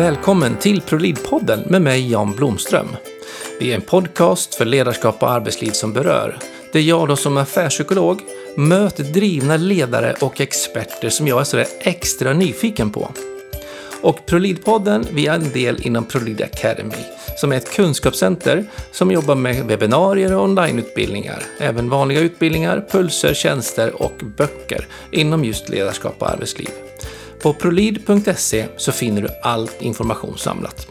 Välkommen till ProLid-podden med mig Jan Blomström. Vi är en podcast för ledarskap och arbetsliv som berör. Det är jag då som affärspsykolog möter drivna ledare och experter som jag är sådär extra nyfiken på. Och ProLid-podden, vi är en del inom Prolid Academy, som är ett kunskapscenter som jobbar med webbinarier och onlineutbildningar, även vanliga utbildningar, pulser, tjänster och böcker inom just ledarskap och arbetsliv. På prolid.se så finner du all information samlat.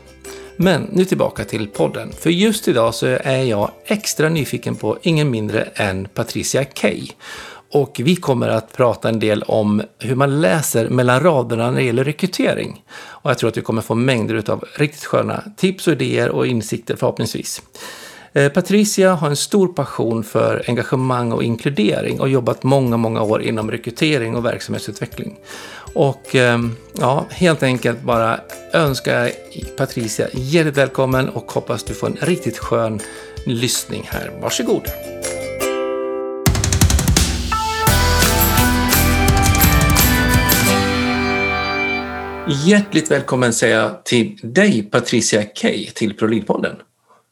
Men nu tillbaka till podden. För just idag så är jag extra nyfiken på ingen mindre än Patricia Kay. Och vi kommer att prata en del om hur man läser mellan raderna när det gäller rekrytering. Och jag tror att vi kommer få mängder av riktigt sköna tips och idéer och insikter förhoppningsvis. Eh, Patricia har en stor passion för engagemang och inkludering och jobbat många, många år inom rekrytering och verksamhetsutveckling. Och ehm, ja, helt enkelt bara önska Patricia hjärtligt välkommen och hoppas du får en riktigt skön lyssning här. Varsågod! Hjärtligt välkommen säger jag till dig Patricia Kay till Prolidpodden.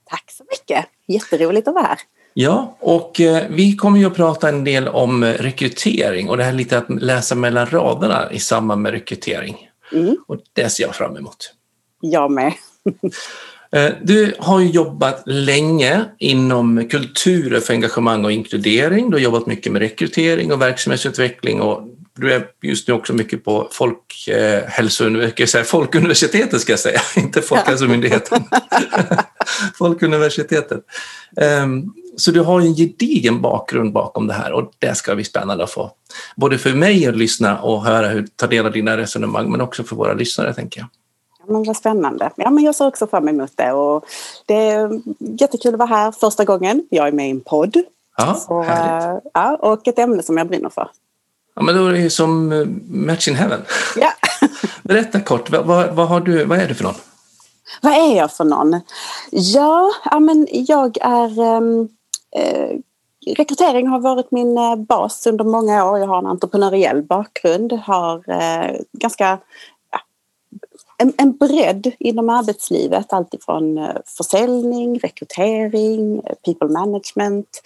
Tack så mycket! Jätteroligt att vara här. Ja, och eh, vi kommer ju att prata en del om rekrytering och det här lite att läsa mellan raderna i samband med rekrytering. Mm. Och det ser jag fram emot. Jag med. Eh, du har ju jobbat länge inom kulturer för engagemang och inkludering. Du har jobbat mycket med rekrytering och verksamhetsutveckling och du är just nu också mycket på folkhälsouniversitetet, Folkuniversitetet ska jag säga, inte Folkhälsomyndigheten. Folkuniversitetet. Um, så du har en gedigen bakgrund bakom det här och det ska bli spännande att få. Både för mig att lyssna och höra hur, ta del av dina resonemang men också för våra lyssnare tänker jag. Ja, men vad spännande. Ja, men jag ser också fram emot det och det är jättekul att vara här första gången. Jag är med i en podd. Ja, Så, härligt. ja, och ett ämne som jag brinner för. Ja, men då är det som eh, Match in Heaven. Ja. Berätta kort, vad, vad, har du, vad är du för någon? Vad är jag för någon? Ja, ja men jag är... Um, eh, rekrytering har varit min eh, bas under många år. Jag har en entreprenöriell bakgrund, har eh, ganska ja, en, en bredd inom arbetslivet. Alltifrån eh, försäljning, rekrytering, people management.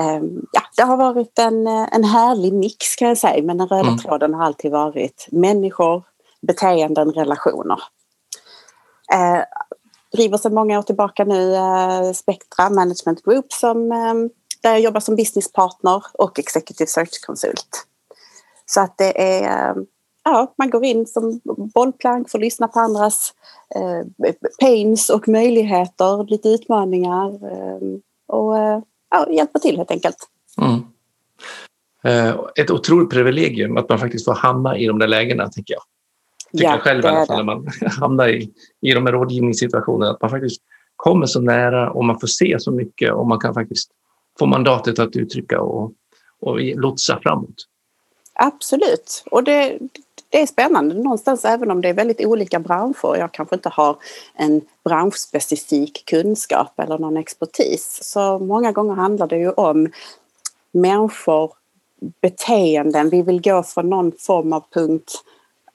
Ehm, ja, det har varit en, en härlig mix kan jag säga men den röda mm. tråden har alltid varit människor, beteenden, relationer. Eh, driver sedan många år tillbaka nu eh, Spectra Management Group som, eh, där jag jobbar som businesspartner och executive search-konsult. Så att det är, eh, ja, man går in som bollplank, får lyssna på andras eh, pains och möjligheter, lite utmaningar eh, och eh, ja, hjälpa till helt enkelt. Mm. Eh, ett otroligt privilegium att man faktiskt får hamna i de där lägena, tänker jag. Tycker ja, jag själv i alla fall, när man hamnar i, i de här rådgivningssituationerna, att man faktiskt kommer så nära och man får se så mycket och man kan faktiskt få mandatet att uttrycka och, och lotsa framåt. Absolut, och det, det är spännande någonstans även om det är väldigt olika branscher. Jag kanske inte har en branschspecifik kunskap eller någon expertis. Så många gånger handlar det ju om människor, beteenden. Vi vill gå från någon form av punkt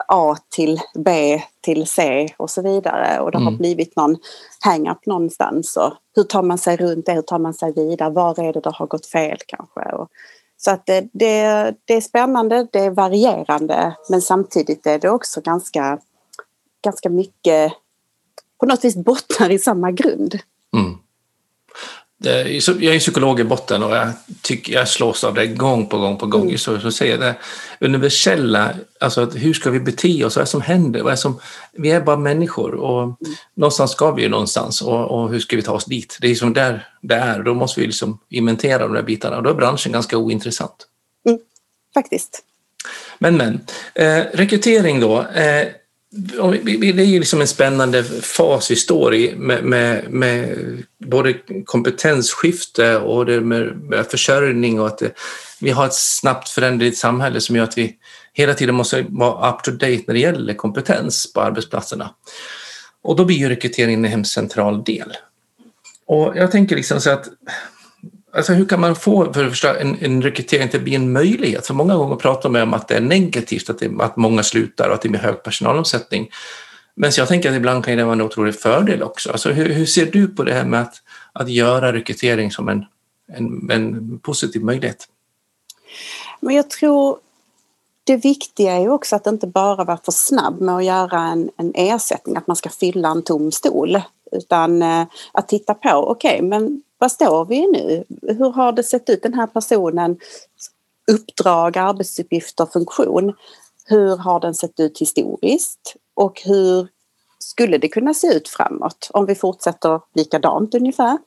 A till B till C och så vidare och det mm. har blivit någon hang-up någonstans. Och hur tar man sig runt det? Hur tar man sig vidare? Var är det det har gått fel kanske? Och så att det, det, det är spännande, det är varierande men samtidigt är det också ganska, ganska mycket på något vis bottnar i samma grund. Mm jag är psykolog i botten och jag, tycker, jag slås av det gång på gång på gång. Mm. Så, så säger det universella, alltså hur ska vi bete oss? Vad är det som händer? Vad är som, vi är bara människor och mm. någonstans ska vi ju någonstans och, och, hur ska vi ta oss dit? Det är som där det är. Då måste vi liksom inventera de där bitarna och då är branschen ganska ointressant. Mm, faktiskt. Men men, eh, rekrytering då. Eh, det är ju liksom en spännande fas vi står i med, med, med både kompetensskifte och det med, med försörjning och att det, vi har ett snabbt föränderligt samhälle som gör att vi hela tiden måste vara up to date när det gäller kompetens på arbetsplatserna. Och då blir ju rekryteringen en hemskt central del. Och jag tänker liksom så att Alltså hur kan man få för första, en, en rekrytering till att bli en möjlighet? För många gånger pratar man om att det är negativt, att, det, att många slutar och att det blir hög personalomsättning. Men jag tänker att ibland kan det vara en otrolig fördel också. Alltså hur, hur ser du på det här med att, att göra rekrytering som en, en, en positiv möjlighet? Men jag tror det viktiga är ju också att inte bara vara för snabb med att göra en, en ersättning, att man ska fylla en tom stol. Utan eh, att titta på, okej okay, men vad står vi nu? Hur har det sett ut den här personen? Uppdrag, arbetsuppgifter, funktion. Hur har den sett ut historiskt? Och hur skulle det kunna se ut framåt om vi fortsätter likadant ungefär?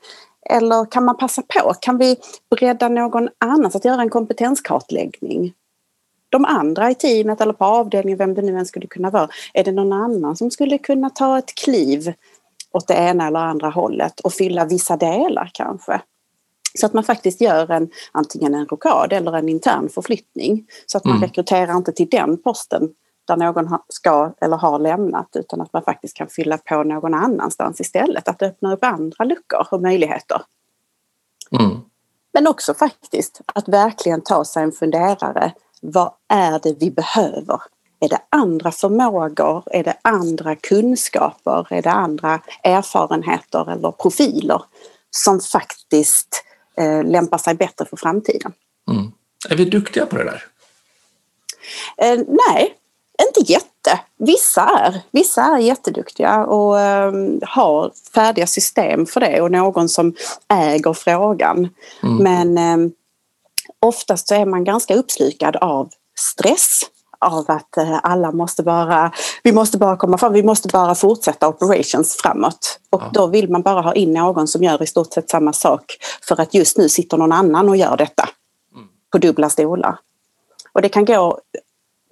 Eller kan man passa på? Kan vi bredda någon annans att göra en kompetenskartläggning? De andra i teamet eller på avdelningen, vem det nu än skulle kunna vara. Är det någon annan som skulle kunna ta ett kliv åt det ena eller andra hållet och fylla vissa delar kanske? Så att man faktiskt gör en, antingen en rokad eller en intern förflyttning. Så att man mm. rekryterar inte till den posten där någon ska eller har lämnat utan att man faktiskt kan fylla på någon annanstans istället. Att öppna upp andra luckor och möjligheter. Mm. Men också faktiskt att verkligen ta sig en funderare. Vad är det vi behöver? Är det andra förmågor? Är det andra kunskaper? Är det andra erfarenheter eller profiler som faktiskt eh, lämpar sig bättre för framtiden? Mm. Är vi duktiga på det där? Eh, nej, inte jätte. Vissa är. Vissa är jätteduktiga och um, har färdiga system för det och någon som äger frågan. Mm. Men um, oftast så är man ganska uppslukad av stress av att uh, alla måste bara, vi måste bara komma fram, vi måste bara fortsätta operations framåt. Och ja. då vill man bara ha in någon som gör i stort sett samma sak för att just nu sitter någon annan och gör detta mm. på dubbla stolar. Och det kan gå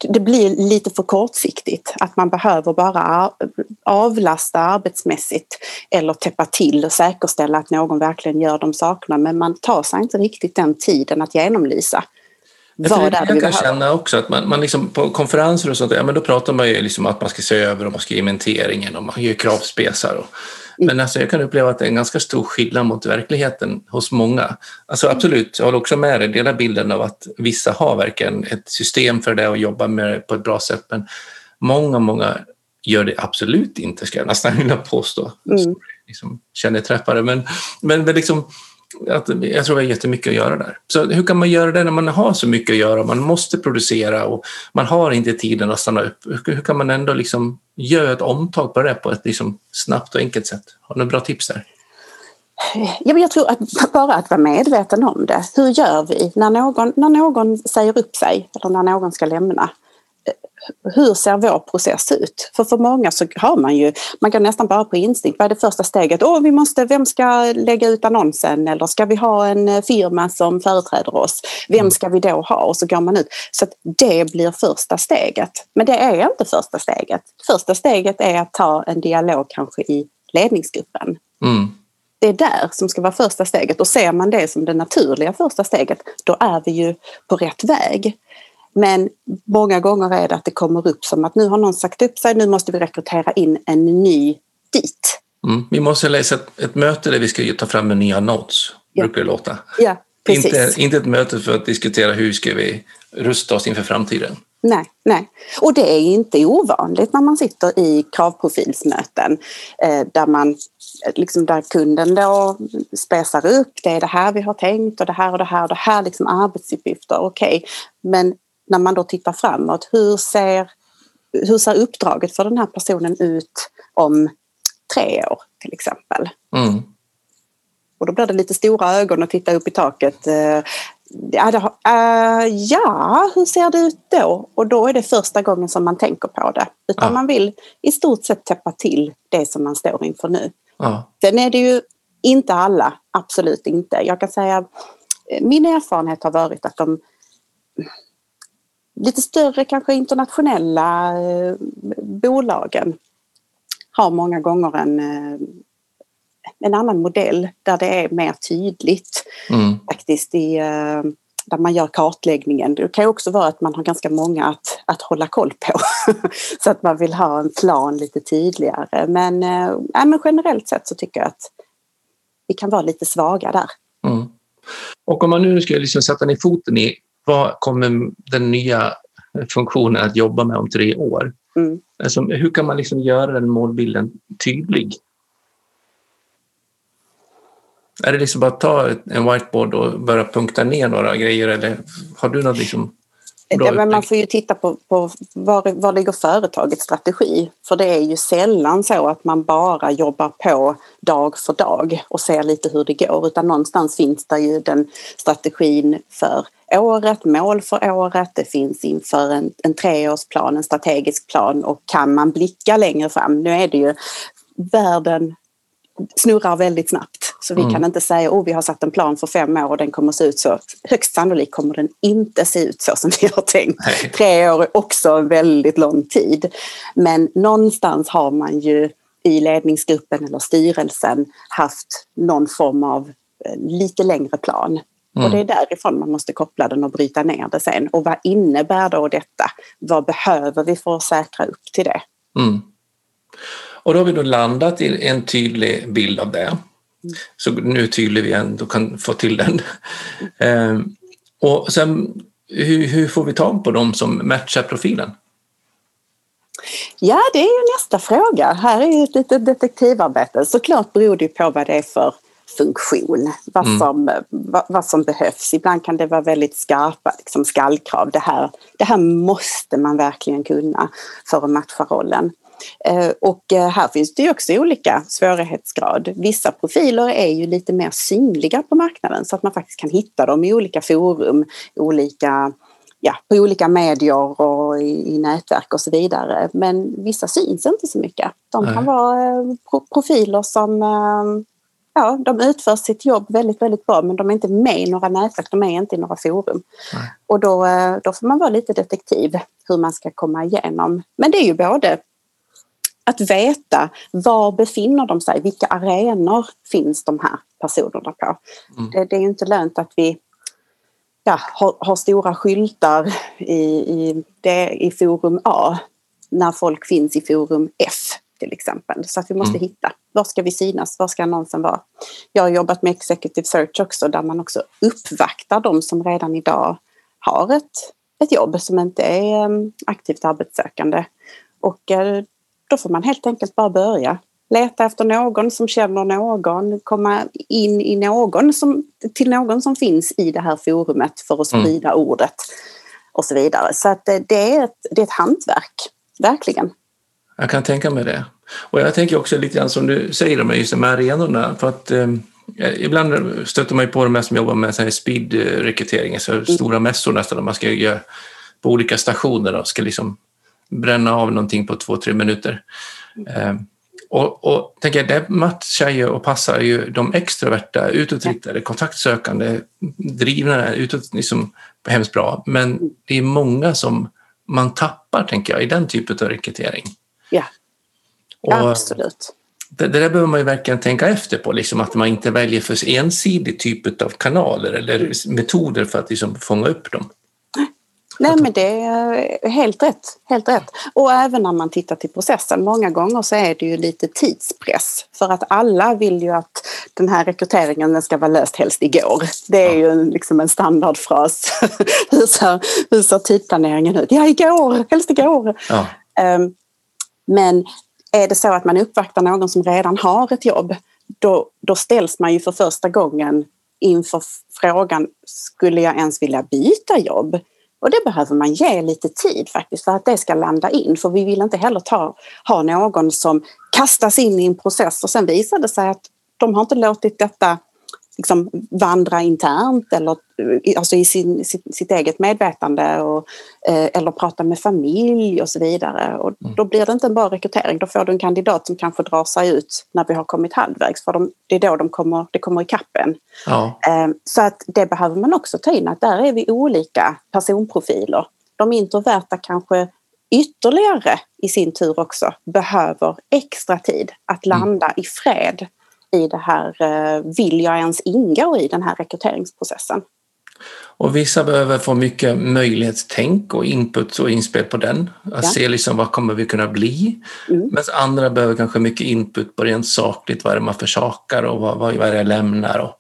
det blir lite för kortsiktigt att man behöver bara avlasta arbetsmässigt eller täppa till och säkerställa att någon verkligen gör de sakerna men man tar sig inte riktigt den tiden att genomlysa. Vad jag, jag kan känna också att man, man liksom på konferenser och sånt, ja, men då pratar man ju liksom att man ska se över och man ska inventeringen och man gör kravspesar. Och, men alltså jag kan uppleva att det är en ganska stor skillnad mot verkligheten hos många. Alltså absolut, jag håller också med dig, delar bilden av att vissa har verkligen ett system för det och jobbar med det på ett bra sätt. Men många, många gör det absolut inte, ska jag nästan vilja påstå. Mm. Liksom, känner träffare. Men, men liksom, att, jag tror vi har jättemycket att göra där. Så hur kan man göra det när man har så mycket att göra? Man måste producera och man har inte tiden att stanna upp. Hur, hur kan man ändå liksom göra ett omtag på det på ett liksom snabbt och enkelt sätt? Har du några bra tips där? Ja, men jag tror att bara att vara medveten om det. Hur gör vi när någon, när någon säger upp sig eller när någon ska lämna? Hur ser vår process ut? För för många så har man ju, man går nästan bara på instinkt. Vad är det första steget? Åh, vi måste, vem ska lägga ut annonsen? Eller ska vi ha en eh, firma som företräder oss? Vem mm. ska vi då ha? Och så går man ut. Så det blir första steget. Men det är inte första steget. Första steget är att ta en dialog kanske i ledningsgruppen. Mm. Det är där som ska vara första steget och ser man det som det naturliga första steget då är vi ju på rätt väg. Men många gånger är det att det kommer upp som att nu har någon sagt upp sig, nu måste vi rekrytera in en ny dit. Mm. Vi måste läsa ett, ett, möte där vi ska ta fram en nya notes, ja. brukar det låta. Ja, precis. Inte, inte ett möte för att diskutera hur ska vi rusta oss inför framtiden. Nej, nej. Och det är inte ovanligt när man sitter i kravprofilsmöten eh, där, man, liksom där kunden då spesar upp, det är det här vi har tänkt och det här och det här och det här liksom arbetsuppgifter, okej. Okay. Men när man då tittar framåt, hur ser, hur ser uppdraget för den här personen ut om tre år till exempel? Mm. Och då blir det lite stora ögon att titta upp i taket. Eh, ja, det, uh, ja, hur ser det ut då? Och då är det första gången som man tänker på det. Utan ja. man vill i stort sett täppa till det som man står inför nu. Ja. Sen är det ju inte alla, absolut inte. Jag kan säga eh, min erfarenhet har varit att de lite större kanske internationella eh, bolagen har många gånger en, eh, en annan modell där det är mer tydligt mm. faktiskt i, eh, där man gör kartläggningen. Det kan också vara att man har ganska många att, att hålla koll på så att man vill ha en plan lite tydligare. Men, äh, men generellt sett så tycker jag att vi kan vara lite svaga där. Mm. Och om man nu ska liksom sätta ner foten i vad kommer den nya funktionen att jobba med om tre år? Mm. Alltså, hur kan man liksom göra den målbilden tydlig? Är det liksom bara att ta en whiteboard och börja punkta ner några grejer eller har du något liksom Ja, men man får ju titta på, på var, var ligger företagets strategi. För det är ju sällan så att man bara jobbar på dag för dag och ser lite hur det går utan någonstans finns det ju den strategin för året, mål för året, det finns inför en, en treårsplan, en strategisk plan och kan man blicka längre fram, nu är det ju världen snurrar väldigt snabbt. Så vi mm. kan inte säga att oh, vi har satt en plan för fem år och den kommer se ut så. Högst sannolikt kommer den inte se ut så som vi har tänkt. Nej. Tre år är också en väldigt lång tid. Men någonstans har man ju i ledningsgruppen eller styrelsen haft någon form av eh, lite längre plan. Mm. Och det är därifrån man måste koppla den och bryta ner det sen. Och vad innebär då detta? Vad behöver vi för att säkra upp till det? Mm. Och då har vi då landat i en tydlig bild av det. Så nu är tydlig vi ändå kan få till den. Ehm, och sen, hur, hur får vi tag på dem som matchar profilen? Ja, det är ju nästa fråga. Här är ju ett litet detektivarbete. Såklart beror det på vad det är för funktion, vad mm. som, vad, vad, som behövs. Ibland kan det vara väldigt skarpa liksom skallkrav. Det här, det här måste man verkligen kunna för att matcha rollen. Eh, och eh, här finns det ju också olika svårighetsgrad. Vissa profiler är ju lite mer synliga på marknaden så att man faktiskt kan hitta dem i olika forum, olika, ja, på olika medier och i, i nätverk och så vidare. Men vissa syns inte så mycket. De kan Nej. vara eh, profiler som ja, de utför sitt jobb väldigt, väldigt bra men de är inte med i några nätverk, de är inte i några forum. Nej. Och då, då får man vara lite detektiv hur man ska komma igenom. Men det är ju både att veta var befinner de sig, vilka arenor finns de här personerna på. Mm. Det, det, är inte lönt att vi ja, har, har, stora skyltar i, i, det, i forum A när folk finns i forum F till exempel. Så att vi måste mm. hitta, var ska vi synas, var ska annonsen vara? Jag har jobbat med Executive Search också där man också uppvaktar de som redan idag har ett, ett jobb som inte är um, aktivt arbetssökande. Och uh, då får man helt enkelt bara börja. Leta efter någon som känner någon, komma in i någon som, till någon som finns i det här forumet för att mm. sprida mm. ordet och så vidare. Så att det, är ett, det är ett hantverk, verkligen. Jag kan tänka mig det. Och jag tänker också lite grann som du säger med just de här arenorna. För att, eh, ibland stöter man ju på de här som jobbar med speed-rekrytering, så mm. stora mässor nästan, där man ska göra på olika stationer och ska liksom bränna av någonting på två, tre minuter. Eh, och, och tänker det matchar ju och passar ju de extroverta, utåtriktade, kontaktsökande, drivna, utåt, liksom, hemskt bra. Men det är många som man tappar, tänker jag, i den typen av rekrytering. Ja, och absolut. Det, det där behöver man ju verkligen tänka efter på, liksom, att man inte väljer för ensidig typ av kanaler eller metoder för att liksom, fånga upp dem. Nej men det är helt rätt, helt rätt. Och även när man tittar till processen, många gånger så är det ju lite tidspress för att alla vill ju att den här rekryteringen den ska vara löst helst igår. Det är ju liksom en standardfras. hur, ser, hur ser tidplaneringen ut? Ja, igår, helst igår. Ja. Um, men är det så att man uppvaktar någon som redan har ett jobb, då, då ställs man ju för första gången inför frågan, skulle jag ens vilja byta jobb? Och det behöver man ge lite tid faktiskt för att det ska landa in. För vi vill inte heller ta, ha någon som kastas in i en process. Och sen visar det sig att de har inte låtit detta liksom vandra internt eller alltså i sin, sitt, sitt eget medvetande och, eh, eller prata med familj och så vidare. Och mm. Då blir det inte en bra rekrytering. Då får du en kandidat som kanske drar sig ut när vi har kommit halvvägs för de, det är då de kommer, det kommer ikapp en. Ja. Eh, så att det behöver man också ta in att där är vi olika personprofiler. De introverta kanske ytterligare i sin tur också behöver extra tid att mm. landa mm. i fred i det här, eh, vill jag ens ingå i den här rekryteringsprocessen? Och vissa behöver få mycket möjlighetstänk och input och inspel på den. Att ja. se liksom vad kommer vi kunna bli. Mm. Medan andra behöver kanske mycket input på rent sakligt, vad är det man försakar och vad, vad, vad är det jag lämnar. Och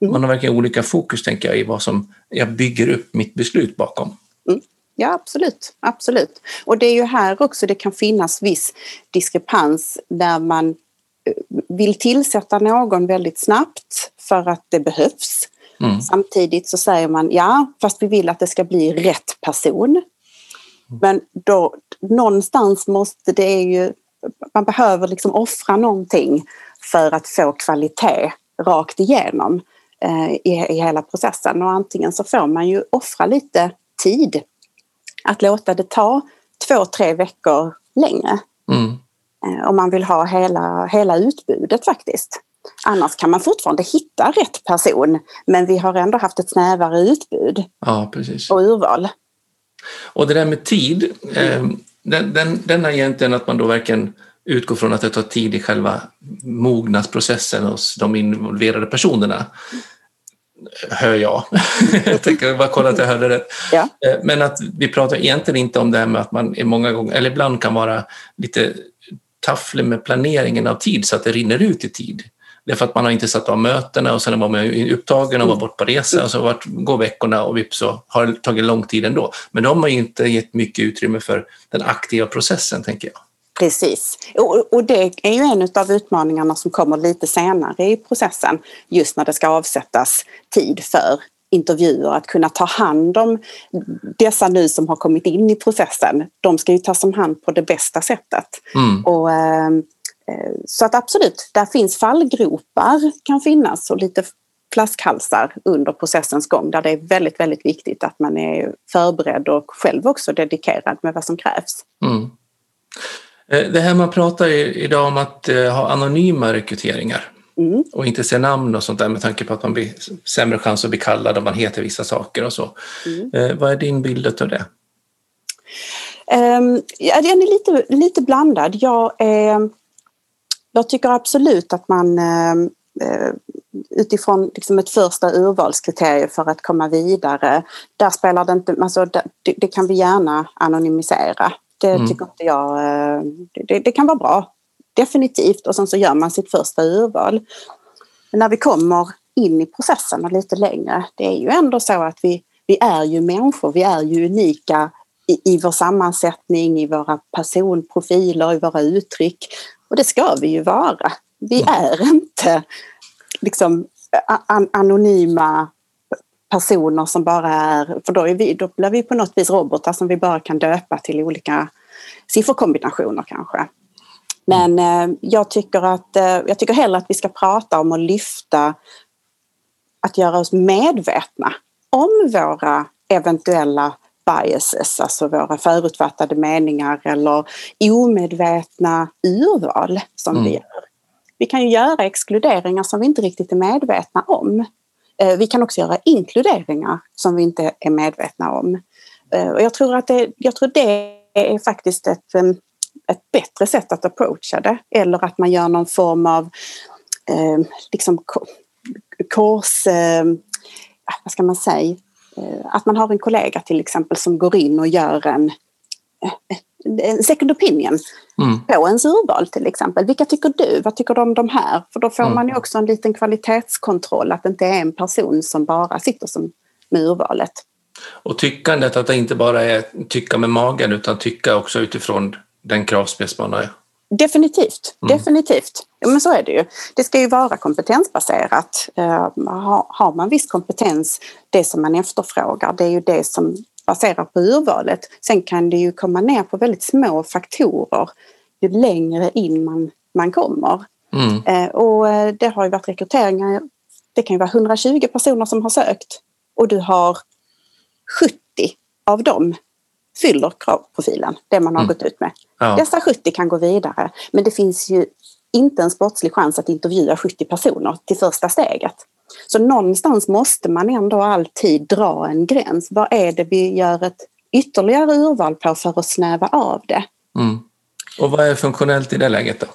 mm. Man har verkligen olika fokus tänker jag i vad som jag bygger upp mitt beslut bakom. Mm. ja absolut, absolut. Och det är ju här också det kan finnas viss diskrepans där man vill tillsätta någon väldigt snabbt för att det behövs. Mm. Samtidigt så säger man ja, fast vi vill att det ska bli rätt person. Men då någonstans måste det ju, man behöver liksom offra någonting för att få kvalitet rakt igenom eh, i, i hela processen och antingen så får man ju offra lite tid att låta det ta två, tre veckor längre. Mm. Eh, om man vill ha hela, hela utbudet faktiskt. Annars kan man fortfarande hitta rätt person men vi har ändå haft ett snävare utbud ja, precis. och urval. Och det där med tid, eh, den, den, den är egentligen att man då verkligen utgår från att det tar tid i själva mognadsprocessen hos de involverade personerna. Hör jag. jag tänker bara kolla att jag hörde rätt. Ja. Eh, men att vi pratar egentligen inte om det här med att man många gånger, eller ibland kan vara lite tafflig med planeringen av tid så att det rinner ut i tid. Det är för att man har inte satt av mötena och sen var man upptagen och var bort på resa och så vart, går veckorna och vips så har det tagit lång tid ändå. Men de har inte gett mycket utrymme för den aktiva processen, tänker jag. Precis, och, och det är ju en av utmaningarna som kommer lite senare i processen, just när det ska avsättas tid för intervjuer, att kunna ta hand om dessa nu som har kommit in i processen. De ska ju tas om hand på det bästa sättet. Mm. Och, eh, Eh, så att absolut, där finns fallgropar kan finnas och lite flaskhalsar under processens gång där det är väldigt, väldigt viktigt att man är förberedd och själv också dedikerad med vad som krävs. Mm. Eh, det här man pratar idag om att eh, ha anonyma rekryteringar mm. och inte se namn och sånt där med tanke på att man blir sämre chans att bli kallad om man heter vissa saker och så. Mm. Vad är din bild av det? Um, ja, den är lite, lite blandad. Jag är jag tycker absolut att man eh, eh, utifrån liksom ett första urvalskriterium för att komma vidare, där spelar det inte, alltså det, det kan vi gärna anonymisera. Det mm. tycker inte jag, eh, det, det, kan vara bra, definitivt och sen så gör man sitt första urval. Men när vi kommer in i processen och lite längre, det är ju ändå så att vi, vi är ju människor, vi är ju unika i, i vår sammansättning, i våra personprofiler, i våra uttryck. Och det ska vi ju vara. Vi mm. är inte liksom an anonyma personer som bara är, för då, är vi, då blir vi på något vis robotar som vi bara kan döpa till olika sifferkombinationer kanske. Men eh, jag tycker att eh, jag tycker hellre att vi ska prata om att lyfta att göra oss medvetna om våra eventuella biases, alltså våra förutfattade meningar eller omedvetna urval som mm. vi gör. Vi kan ju göra exkluderingar som vi inte riktigt är medvetna om. Eh, vi kan också göra inkluderingar som vi inte är medvetna om. Eh, och jag tror att det, jag tror det är faktiskt ett, ett bättre sätt att approacha det. Eller att man gör någon form av eh, liksom kurs, vad ska man säga, Eh, att man har en kollega till exempel som går in och gör en, eh, en second opinion mm. på ens urval till exempel. Vilka tycker du? Vad tycker du om de här? För då får mm. man ju också en liten kvalitetskontroll att det inte är en person som bara sitter som med urvalet. Och tyckandet, att det inte bara är tycka med magen utan tycka också utifrån den kravspec man har Definitivt, mm. definitivt. Men så är det ju. Det ska ju vara kompetensbaserat. Uh, har man viss kompetens, det som man efterfrågar, det är ju det som baserar på urvalet. Sen kan det ju komma ner på väldigt små faktorer ju längre in man, man kommer. Mm. Uh, och uh, det har ju varit rekryteringar, det kan ju vara 120 personer som har sökt och du har 70 av dem fyller kravprofilen, det man har mm. gått ut med. Ja. Dessa 70 kan gå vidare men det finns ju inte en sportslig chans att intervjua 70 personer till första steget. Så någonstans måste man ändå alltid dra en gräns. Vad är det vi gör ett ytterligare urval på för att snäva av det? Mm. Och vad är funktionellt i det läget då?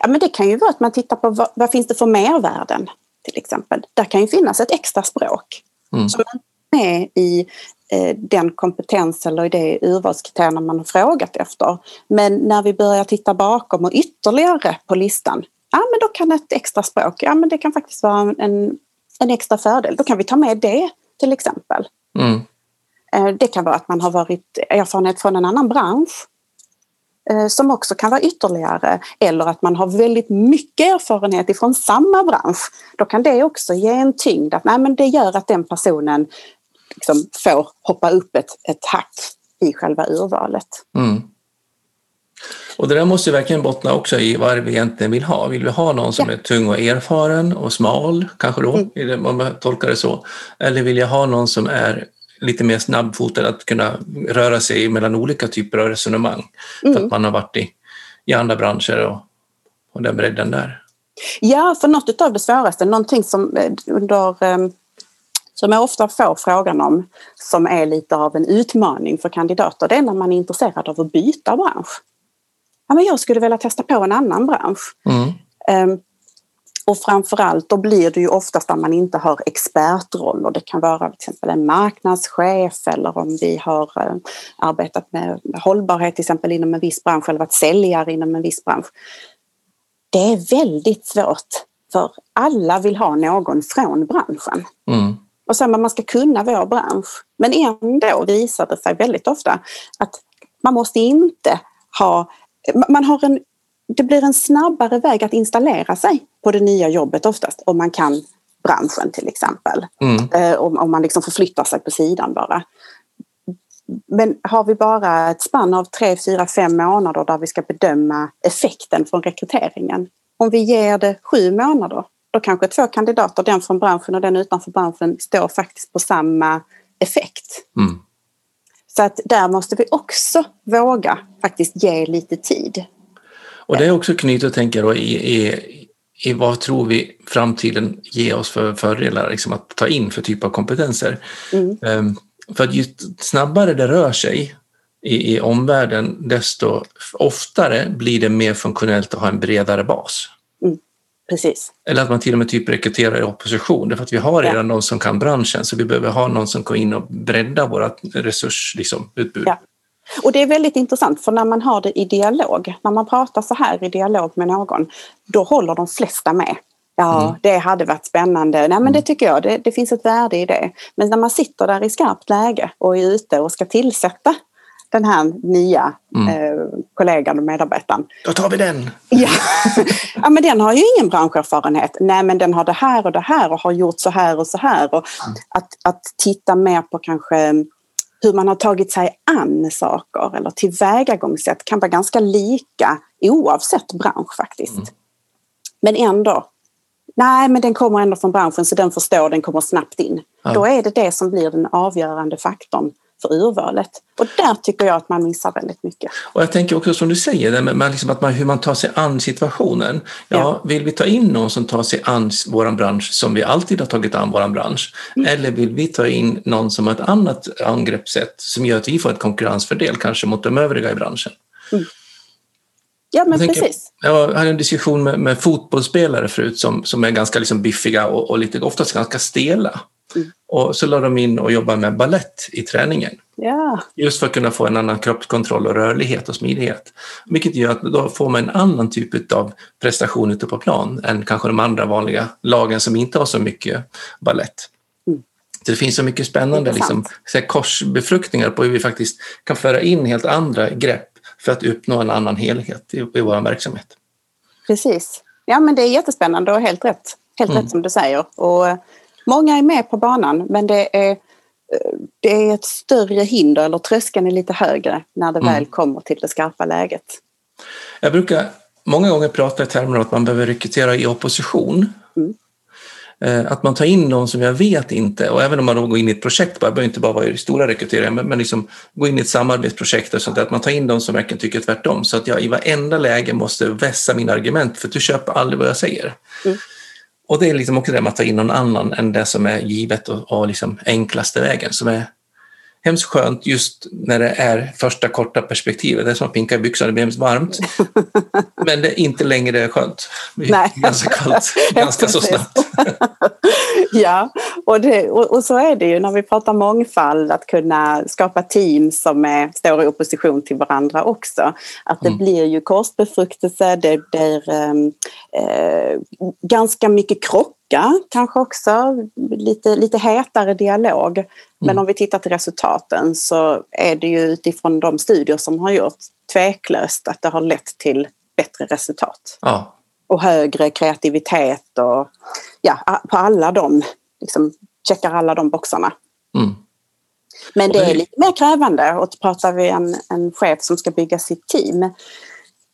Ja, men det kan ju vara att man tittar på vad, vad finns det för mervärden till exempel. Där kan ju finnas ett extra språk mm. som är med i den kompetens eller det urvalskriterierna man har frågat efter. Men när vi börjar titta bakom och ytterligare på listan, ja men då kan ett extra språk, ja men det kan faktiskt vara en, en extra fördel. Då kan vi ta med det till exempel. Mm. Eh, det kan vara att man har varit erfarenhet från en annan bransch eh, som också kan vara ytterligare. Eller att man har väldigt mycket erfarenhet ifrån samma bransch. Då kan det också ge en tyngd att nej, men det gör att den personen liksom får hoppa upp ett, ett hack i själva urvalet. Mm. Och det där måste verkligen bottna också i vad vi egentligen vill ha. Vill vi ha någon som ja. är tung och erfaren och smal, kanske då, mm. om man tolkar det så? Eller vill jag ha någon som är lite mer snabbfotad att kunna röra sig mellan olika typer av resonemang mm. för att man har varit i, i andra branscher och, och den bredden där? Ja, för något av det svåraste, någonting som eh, under eh, som jag ofta får frågan om, som är lite av en utmaning för kandidater, det är när man är intresserad av att byta bransch ja, men jag skulle vilja testa på en annan bransch. Mm. Um, och framförallt då blir det ju oftast där man inte har expertroller. Det kan vara till exempel en marknadschef eller om vi har uh, arbetat med hållbarhet till exempel inom en viss bransch eller varit säljare inom en viss bransch. Det är väldigt svårt för alla vill ha någon från branschen. Mm. Och sen man ska kunna vår bransch. Men ändå visar det sig väldigt ofta att man måste inte ha man har en, det blir en snabbare väg att installera sig på det nya jobbet oftast om man kan branschen till exempel. Mm. Eh, om, om man liksom förflyttar sig på sidan bara. Men har vi bara ett spann av tre, fyra, fem månader där vi ska bedöma effekten från rekryteringen. Om vi ger det sju månader, då kanske två kandidater, den från branschen och den utanför branschen, står faktiskt på samma effekt. Mm. Så att där måste vi också våga faktiskt ge lite tid. Och det är också knutet, tänker jag, i, i, i vad tror vi framtiden ger oss för fördelar liksom att ta in för typ av kompetenser. Mm. Um, för att ju snabbare det rör sig i, i omvärlden, desto oftare blir det mer funktionellt att ha en bredare bas. Precis. Eller att man till och med typ rekryterar i opposition. Därför att vi har redan ja. någon som kan branschen så vi behöver ha någon som går in och breddar vårt resursutbud. Liksom, ja. Och det är väldigt intressant för när man har det i dialog, när man pratar så här i dialog med någon, då håller de flesta med. Ja, mm. det hade varit spännande. Nej, men mm. det tycker jag. Det, det, finns ett värde i det. Men när man sitter där i skarpt läge och är ute och ska tillsätta den här nya mm. eh, kollegan och medarbetaren. Då tar vi den! Ja. ja, men den har ju ingen branscherfarenhet. Nej, men den har det här och det här och har gjort så här och så här. Och mm. att, att titta mer på kanske hur man har tagit sig an saker eller tillvägagångssätt kan vara ganska lika oavsett bransch faktiskt. Mm. Men ändå, nej men den kommer ändå från branschen så den förstår, den kommer snabbt in. Ja. Då är det det som blir den avgörande faktorn för urvalet. Och där tycker jag att man missar väldigt mycket. Och jag tänker också som du säger, med liksom att man, hur man tar sig an situationen. Ja, ja, Vill vi ta in någon som tar sig an vår bransch som vi alltid har tagit an vår bransch? Mm. Eller vill vi ta in någon som har ett annat angreppssätt som gör att vi får ett konkurrensfördel kanske mot de övriga i branschen? Mm. Ja, men jag precis. Jag hade en diskussion med, med fotbollsspelare förut som, som är ganska liksom biffiga och, och lite, oftast ganska stela. Mm. Och så la de in och jobbade med ballett i träningen. Ja. Just för att kunna få en annan kroppskontroll och rörlighet och smidighet. Vilket gör att då får man en annan typ av prestation ute på plan än kanske de andra vanliga lagen som inte har så mycket ballett. Mm. det finns så mycket spännande liksom, korsbefruktningar på hur vi faktiskt kan föra in helt andra grepp för att uppnå en annan helhet i, i vår verksamhet. Precis. Ja men det är jättespännande och helt rätt. Helt mm. rätt som du säger. Och Många är med på banan men det är, det är ett större hinder eller tröskeln är lite högre när det mm. väl kommer till det skarpa läget. Jag brukar många gånger prata i termer av att man behöver rekrytera i opposition. Mm. Eh, att man tar in någon som jag vet inte, och även om man då går in i ett projekt, det behöver inte bara vara i stora rekryteringar, men, men liksom gå in i ett samarbetsprojekt och sånt att man tar in de som verkligen tycker tvärtom. Så att jag i varenda läge måste vässa mina argument, för du köper aldrig vad jag säger. Mm. Och det är liksom också det med att ta in någon annan än det som är givet och, och liksom enklaste vägen som är hemskt skönt just när det är första korta perspektivet. Det är som att pinka i byxan, det blir hemskt varmt. Men det är inte längre skönt. Det är ganska kallt, ganska så snabbt. ja, och, det, och, och, så är det ju när vi pratar mångfald, att kunna skapa team som är, står i opposition till varandra också. Att det mm. blir ju korsbefruktelse, det blir ehm, eh, ganska mycket krock trycka kanske också, lite, lite hetare dialog. Men mm. om vi tittar till resultaten så är det ju utifrån de studier som har gjorts tveklöst att det har lett till bättre resultat. Ja. Och högre kreativitet och ja, på alla de, liksom, checkar alla de boxarna. Mm. Men det är lite mer krävande och pratar vi en, en chef som ska bygga sitt team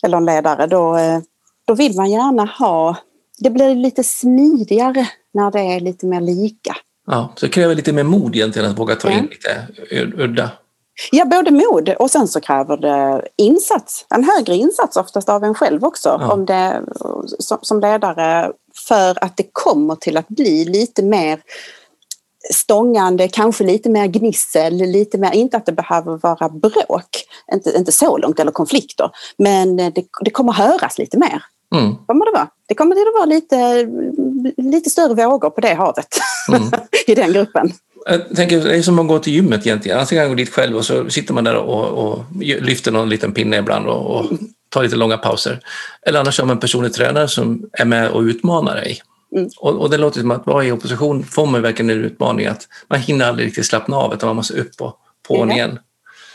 eller en ledare då, eh, då vill man gärna ha, det blir lite smidigare när det är lite mer lika. Ja, så det kräver lite mer mod egentligen att våga ta in lite udda. Ja, både mod och sen så kräver det insats. En högre insats oftast av en själv också ja. om det, som, som ledare för att det kommer till att bli lite mer stångande, kanske lite mer gnissel, lite mer, inte att det behöver vara bråk, inte, inte så långt, eller konflikter, men det, det kommer höras lite mer. Mm. Kommer det, vara. det kommer att vara lite, lite större vågor på det havet mm. i den gruppen. Jag tänker, det är som att gå till gymmet egentligen. Antingen kan man dit själv och så sitter man där och, och lyfter någon liten pinne ibland och, och tar lite långa pauser. Eller annars har man en personlig tränare som är med och utmanar dig. Mm. Och, och, det låter som att vara i opposition får man verkligen en utmaning att man hinner aldrig riktigt slappna av utan man måste upp och på mm. igen.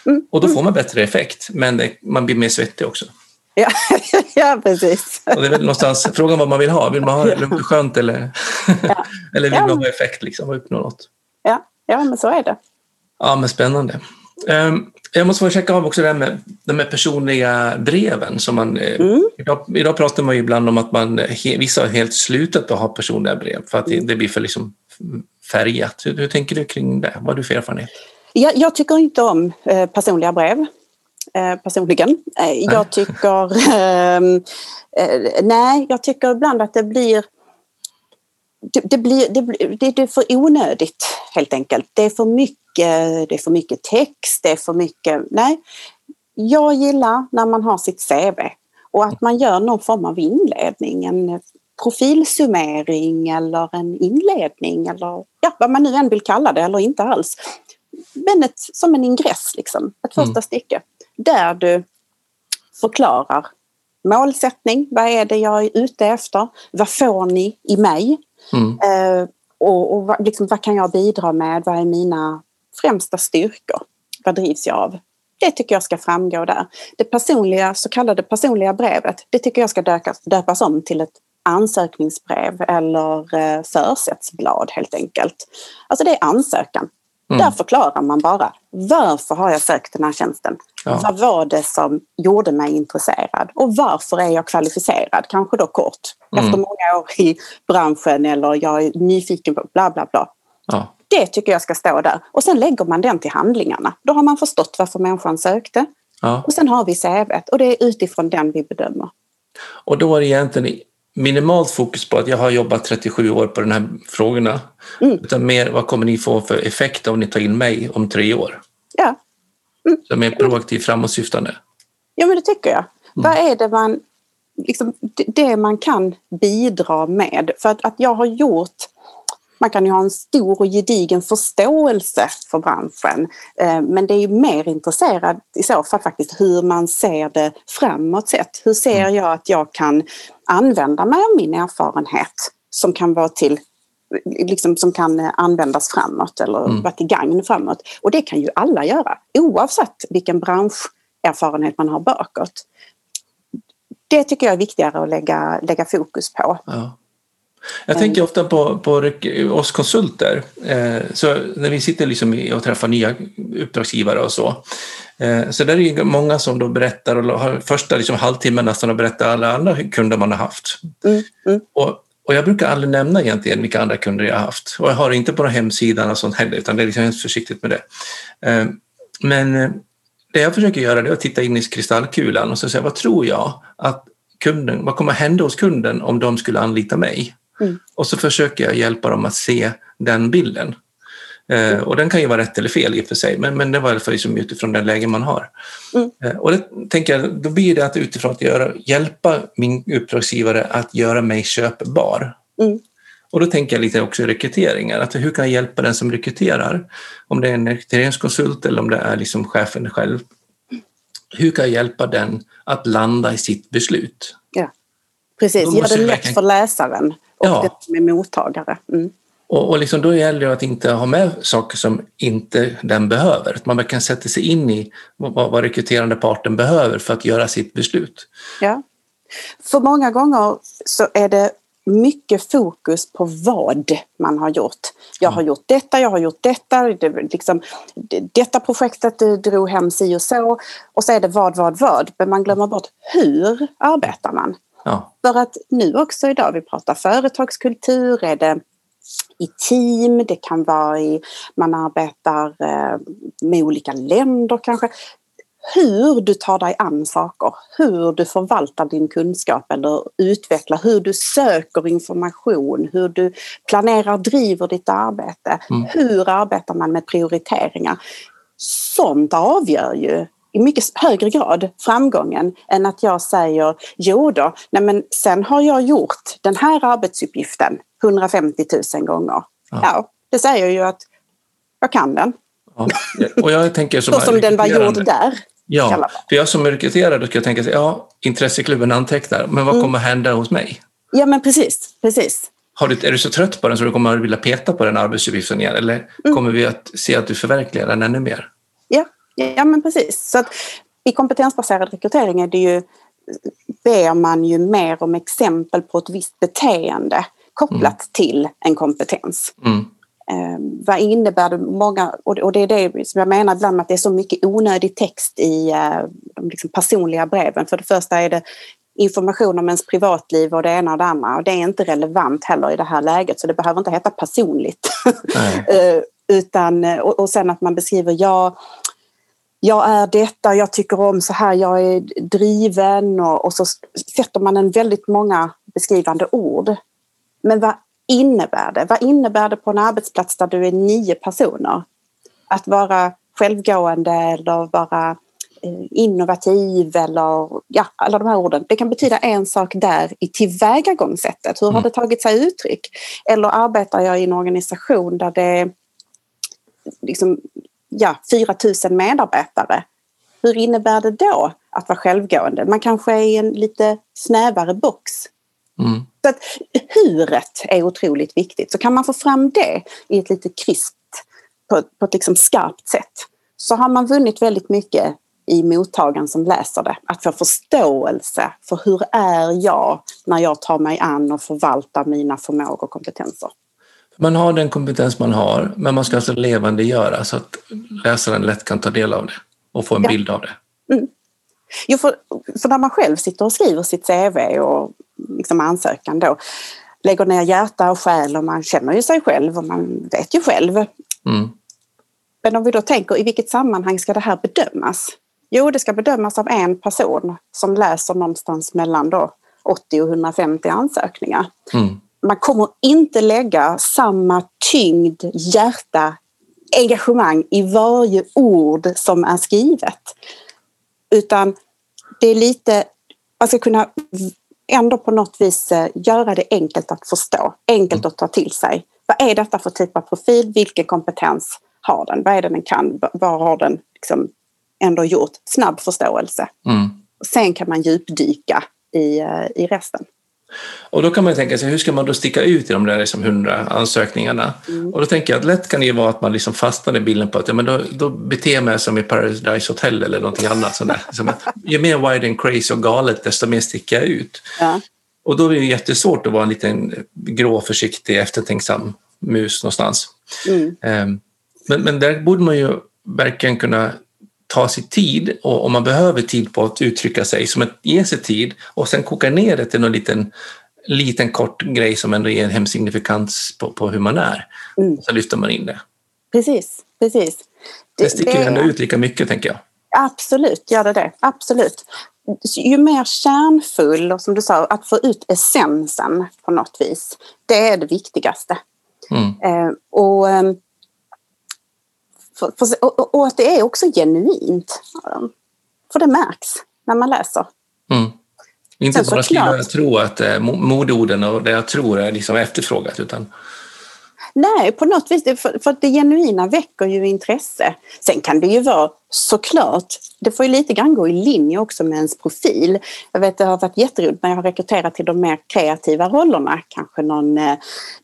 Mm. Och då får man bättre effekt men det, man blir mer svettig också. Ja, ja precis. Och det är väl någonstans frågan vad man vill ha. Vill man ha det skönt eller, ja. eller vill ja. man ha effekt liksom och uppnå något? Ja. ja, men så är det. Ja, men spännande. Um, jag måste få checka av också det här med de här personliga breven. Som man, eh, mm. idag, idag, pratar man ju ibland om att man, vissa har helt slutat att ha personliga brev för att det, det blir för liksom färgat. Hur, hur, tänker du kring det? Vad har du för erfarenhet? Jag, jag tycker inte om eh, personliga brev. Eh, personligen. Eh, jag tycker... Ehm, eh, nej, jag tycker ibland att det blir det, det, blir, det, det, det är för onödigt helt enkelt. Det är för mycket det är för mycket text, det är för mycket... Nej, jag gillar när man har sitt CV och att man gör någon form av inledning, en profilsummering eller en inledning eller ja, vad man nu än vill kalla det eller inte alls. Men ett, som en ingress, liksom, ett första mm. stycke där du förklarar målsättning, vad är det jag är ute efter, vad får ni i mig? Mm. Eh, och, och liksom, vad kan jag bidra med, vad är mina främsta styrkor? Vad drivs jag av? Det tycker jag ska framgå där. Det personliga, så kallade personliga brevet, det tycker jag ska dökas, döpas om till ett ansökningsbrev eller eh, försättsblad helt enkelt. Alltså det är ansökan. Mm. Där förklarar man bara varför har jag sökt den här tjänsten? Ja. Vad var det som gjorde mig intresserad? Och varför är jag kvalificerad? Kanske då kort, mm. efter många år i branschen eller jag är nyfiken på bla bla bla. Ja. Det tycker jag ska stå där. Och sen lägger man den till handlingarna. Då har man förstått varför människan sökte. Ja. Och sen har vi CVt och det är utifrån den vi bedömer. Och då är det egentligen minimalt fokus på att jag har jobbat 37 år på de här frågorna. Mm. Utan mer vad kommer ni få för effekt om ni tar in mig om tre år? Ja. Mm. Så mer proaktivt framåtsyftande. Ja men det tycker jag. Mm. Vad är det man, liksom, det man kan bidra med? För att, att jag har gjort man kan ju ha en stor och gedigen förståelse för branschen eh, men det är ju mer intresserad i så fall faktiskt hur man ser det framåt sett. Hur ser mm. jag att jag kan använda mig av min erfarenhet som kan vara till liksom, som kan användas framåt eller mm. vara till gagn framåt. Och det kan ju alla göra oavsett vilken branscherfarenhet man har bakåt. Det tycker jag är viktigare att lägga, lägga fokus på. Ja. Jag tänker ofta på, på oss konsulter. Eh, så när vi sitter liksom och träffar nya uppdragsgivare och så. Eh, så där är det många som då berättar och har första liksom halvtimmen nästan och berättar alla andra kunder man har haft. Mm, mm. Och, och jag brukar aldrig nämna egentligen vilka andra kunder jag har haft. Och jag har inte på hemsidan och sånt heller, utan det är liksom helt försiktigt med det. Eh, men det jag försöker göra är att titta in i kristallkulan och så säga, vad tror jag att kunden, vad kommer hända hos kunden om de skulle anlita mig? Mm. Och så försöker jag hjälpa dem att se den bilden. Eh, och den kan ju vara rätt eller fel i och för sig, men, men det var i alla fall liksom utifrån den läge man har. Mm. Eh, och det, tänker jag, då blir det att utifrån att göra, hjälpa min uppdragsgivare att göra mig köpbar. Mm. Och då tänker jag lite också rekryteringar, att hur kan jag hjälpa den som rekryterar? Om det är en rekryteringskonsult eller om det är liksom chefen själv. Hur kan jag hjälpa den att landa i sitt beslut? Precis, gör det lätt för läsaren och Ja. den som är mottagare. Mm. Och, och liksom då gäller det att inte ha med saker som inte den behöver. Att man verkligen sätter sig in i vad, vad rekryterande parten behöver för att göra sitt beslut. Ja. För många gånger så är det mycket fokus på vad man har gjort. Jag har gjort detta, jag har gjort detta, det, liksom, det, detta projektet det drog hem si och så. Och så är det vad, vad, vad. Men man glömmer bort hur arbetar man? Ja, För att nu också idag, vi pratar företagskultur, är det i team, det kan vara i, man arbetar eh, med olika länder kanske. Hur du tar dig an saker, hur du förvaltar din kunskap eller utvecklar, hur du söker information, hur du planerar, driver ditt arbete. Mm. Hur arbetar man med prioriteringar? Sånt avgör ju i mycket högre grad framgången än att jag säger jo då, nej men sen har jag gjort den här arbetsuppgiften 150 000 gånger. Ja. Ja, det säger ju att jag kan den. ja. Och jag tänker som, Så som den var gjord där. Ja, för jag som är rekryterare jag tänka sig, ja, intresseklubben antecknar, men vad kommer hända hos mig? Ja men precis, precis. Har du, är du så trött på den så du kommer att vilja peta på den arbetsuppgiften igen? Eller kommer vi att se att du förverkligar den ännu mer? Ja, ja men precis. Så att I kompetensbaserad rekrytering är det ju, ber man ju mer om exempel på ett visst beteende kopplat till en kompetens. Mm. Eh, vad innebär det? Många, och, det är det som jag menar ibland med att det är så mycket onödig text i eh, de liksom personliga breven. För det första är det information om ens privatliv och det ena och det andra och det är inte relevant heller i det här läget så det behöver inte heta personligt. Eh, utan, och, och sen att man beskriver jag, jag är detta, jag tycker om så här, jag är driven och, och så sätter man en väldigt många beskrivande ord. Men vad innebär det? Vad innebär det på en arbetsplats där du är nio personer? Att vara självgående eller vara eh, innovativ eller ja, alla de här orden. Det kan betyda en sak där i tillvägagångssättet. Hur har Mm. det tagit sig uttryck? Eller arbetar jag i en organisation där det liksom, ja, 4 000 medarbetare. Hur innebär det då att vara självgående? Man kanske är i en lite snävare box. Mm. Så att huret är otroligt viktigt. Så kan man få fram det i ett lite krispt, på, på ett liksom skarpt sätt, så har man vunnit väldigt mycket i mottagaren som läser det. Att få förståelse för hur är jag när jag tar mig an och förvaltar mina förmågor och kompetenser. Man har den kompetens man har, men man ska alltså levandegöra så att läsaren lätt kan ta del av det och få en Ja. bild av det. Jo, för, för när man själv sitter och skriver sitt CV och liksom ansökan då, lägger ner hjärta och själ och man känner ju sig själv och man vet ju själv. Mm. Men om vi då tänker i vilket sammanhang ska det här bedömas? Jo, det ska bedömas av en person som läser någonstans mellan då 80 och 150 ansökningar. Mm. Man kommer inte lägga samma tyngd, hjärta, engagemang i varje ord som är skrivet. Utan det är lite, man ska kunna ändå på något vis eh, göra det enkelt att förstå, enkelt att ta till sig. Vad är detta för typ av profil? Vilken kompetens har den? Vad är det den kan? Vad har den liksom ändå gjort? Snabb förståelse. Mm. Sen kan man djupdyka i, eh, i resten. Och då kan man tänka sig, hur ska man då sticka ut i de där liksom 100 ansökningarna? Och då tänker jag att lätt kan det ju vara att man liksom fastnar i bilden på att ja, men då, då beter jag mig som i Paradise Hotel eller någonting annat. Sånt där. Ju mer wide and crazy och galet, desto mer sticker jag ut. Ja. Och då är det jättesvårt att vara en liten grå, försiktig, eftertänksam mus någonstans. Mm. Ehm, Men, men där borde man ju verkligen kunna ta sig tid och om man behöver tid på att uttrycka sig, som att ge sig tid och sen koka ner det till någon liten, liten kort grej som ändå ger en hemsignifikans på, på hur man är. Mm. Så lyfter man in det. Precis, precis. Det sticker ju det- ändå ut lika mycket, tänker jag. Absolut, gör det det. Absolut. Ju mer kärnfull och som du sa, att få ut essensen på något vis. Det är det viktigaste. Mm. Eh, och, ehm, för, för, och, och att det är också genuint. För det märks när man läser. Mm. Inte Sen bara jag tror att eh, mo- modeorden och det jag tror är liksom efterfrågat, utan Nej, på något vis, för, för det genuina väcker ju intresse. Sen kan det ju vara såklart, det får ju lite grann gå i linje också med ens profil. Jag vet det har varit jätteroligt när jag har rekryterat till de mer kreativa rollerna, kanske någon eh,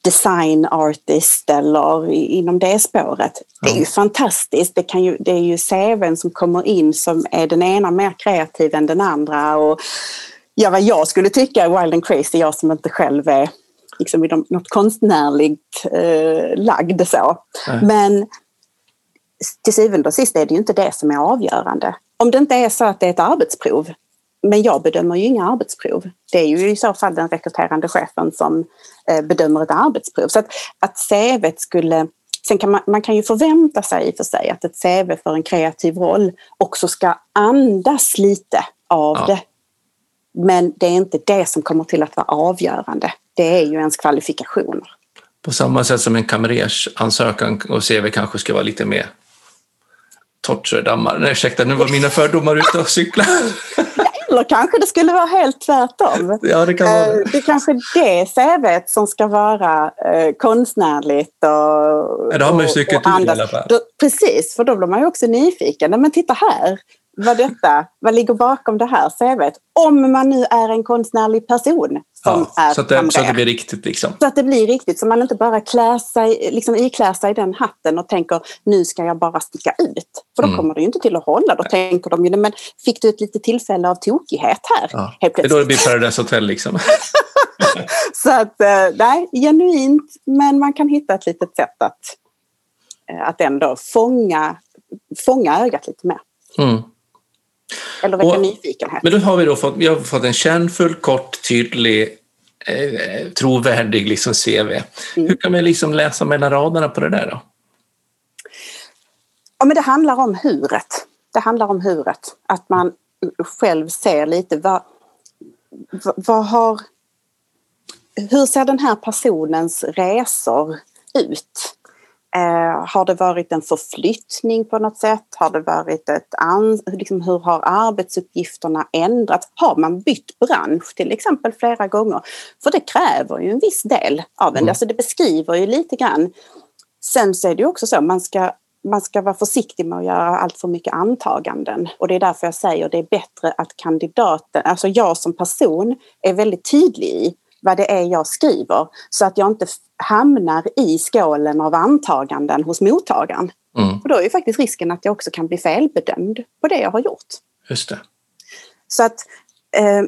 design artist eller inom det spåret. Det är ju fantastiskt, det, kan ju, det är ju CVn som kommer in som är den ena mer kreativ än den andra och ja, vad jag skulle tycka är wild and crazy, jag som inte själv är liksom, något konstnärligt eh, lagd så. Mm. Men till syvende och sist är det ju inte det som är avgörande. Om det inte är så att det är ett arbetsprov, men jag bedömer ju inga arbetsprov. Det är ju i så fall den rekryterande chefen som eh, bedömer ett arbetsprov. Så att, att CV skulle Sen kan man, man kan ju förvänta sig i och för sig att ett CV för en kreativ roll också ska andas lite av ja. det. Men det är inte det som kommer till att vara avgörande. Det är ju ens kvalifikationer. På samma sätt som en kamrers ansökan och CV kanske ska vara lite mer Torture-dammar. Nej, ursäkta, nu var mina fördomar ute och cykla. Eller kanske det skulle vara helt tvärtom. Ja, det, kan vara det. Eh, det är kanske det CVt som ska vara eh, konstnärligt och ja, Det har man ju stycket ut i alla fall. Precis, för då blir man ju också nyfiken. Men titta här, vad detta, vad ligger bakom det här CVt? Om man nu är en konstnärlig person som ja, är så att, det, så att det blir riktigt. Liksom. Så att det blir riktigt, så man inte bara klär sig, liksom iklär sig i den hatten och tänker nu ska jag bara sticka ut. För då mm. kommer det ju inte till att hålla. Då nej. tänker de ju, men fick du ett litet tillfälle av tokighet här? Ja. Helt det är då det blir Paradise Hotel liksom. så att, eh, nej, genuint, men man kan hitta ett litet sätt att, eh, att ändå fånga, fånga ögat lite mer. Mm. Eller väcka nyfikenhet. Men då har vi då fått, vi har fått en kärnfull, kort, tydlig, eh, trovärdig liksom CV. Mm. Hur kan vi liksom läsa mellan raderna på det där då? Ja, men det handlar om huret. Det handlar om huret. Att man själv ser lite vad, vad har... Hur ser den här personens resor ut? Eh, har det varit en förflyttning på något sätt? Har det varit ett liksom, hur har arbetsuppgifterna ändrats? Har man bytt bransch till exempel flera gånger? För det kräver ju en viss del av en. Mm. Alltså det beskriver ju lite grann. Sen så är det ju också så, man ska, man ska vara försiktig med att göra allt för mycket antaganden. Och det är därför jag säger det är bättre att kandidaten, alltså jag som person, är väldigt tydlig i vad det är jag skriver så att jag inte hamnar i skålen av antaganden hos mottagaren. Mm. För då är ju faktiskt risken att jag också kan bli felbedömd på det jag har gjort. Just det. Så att, eh,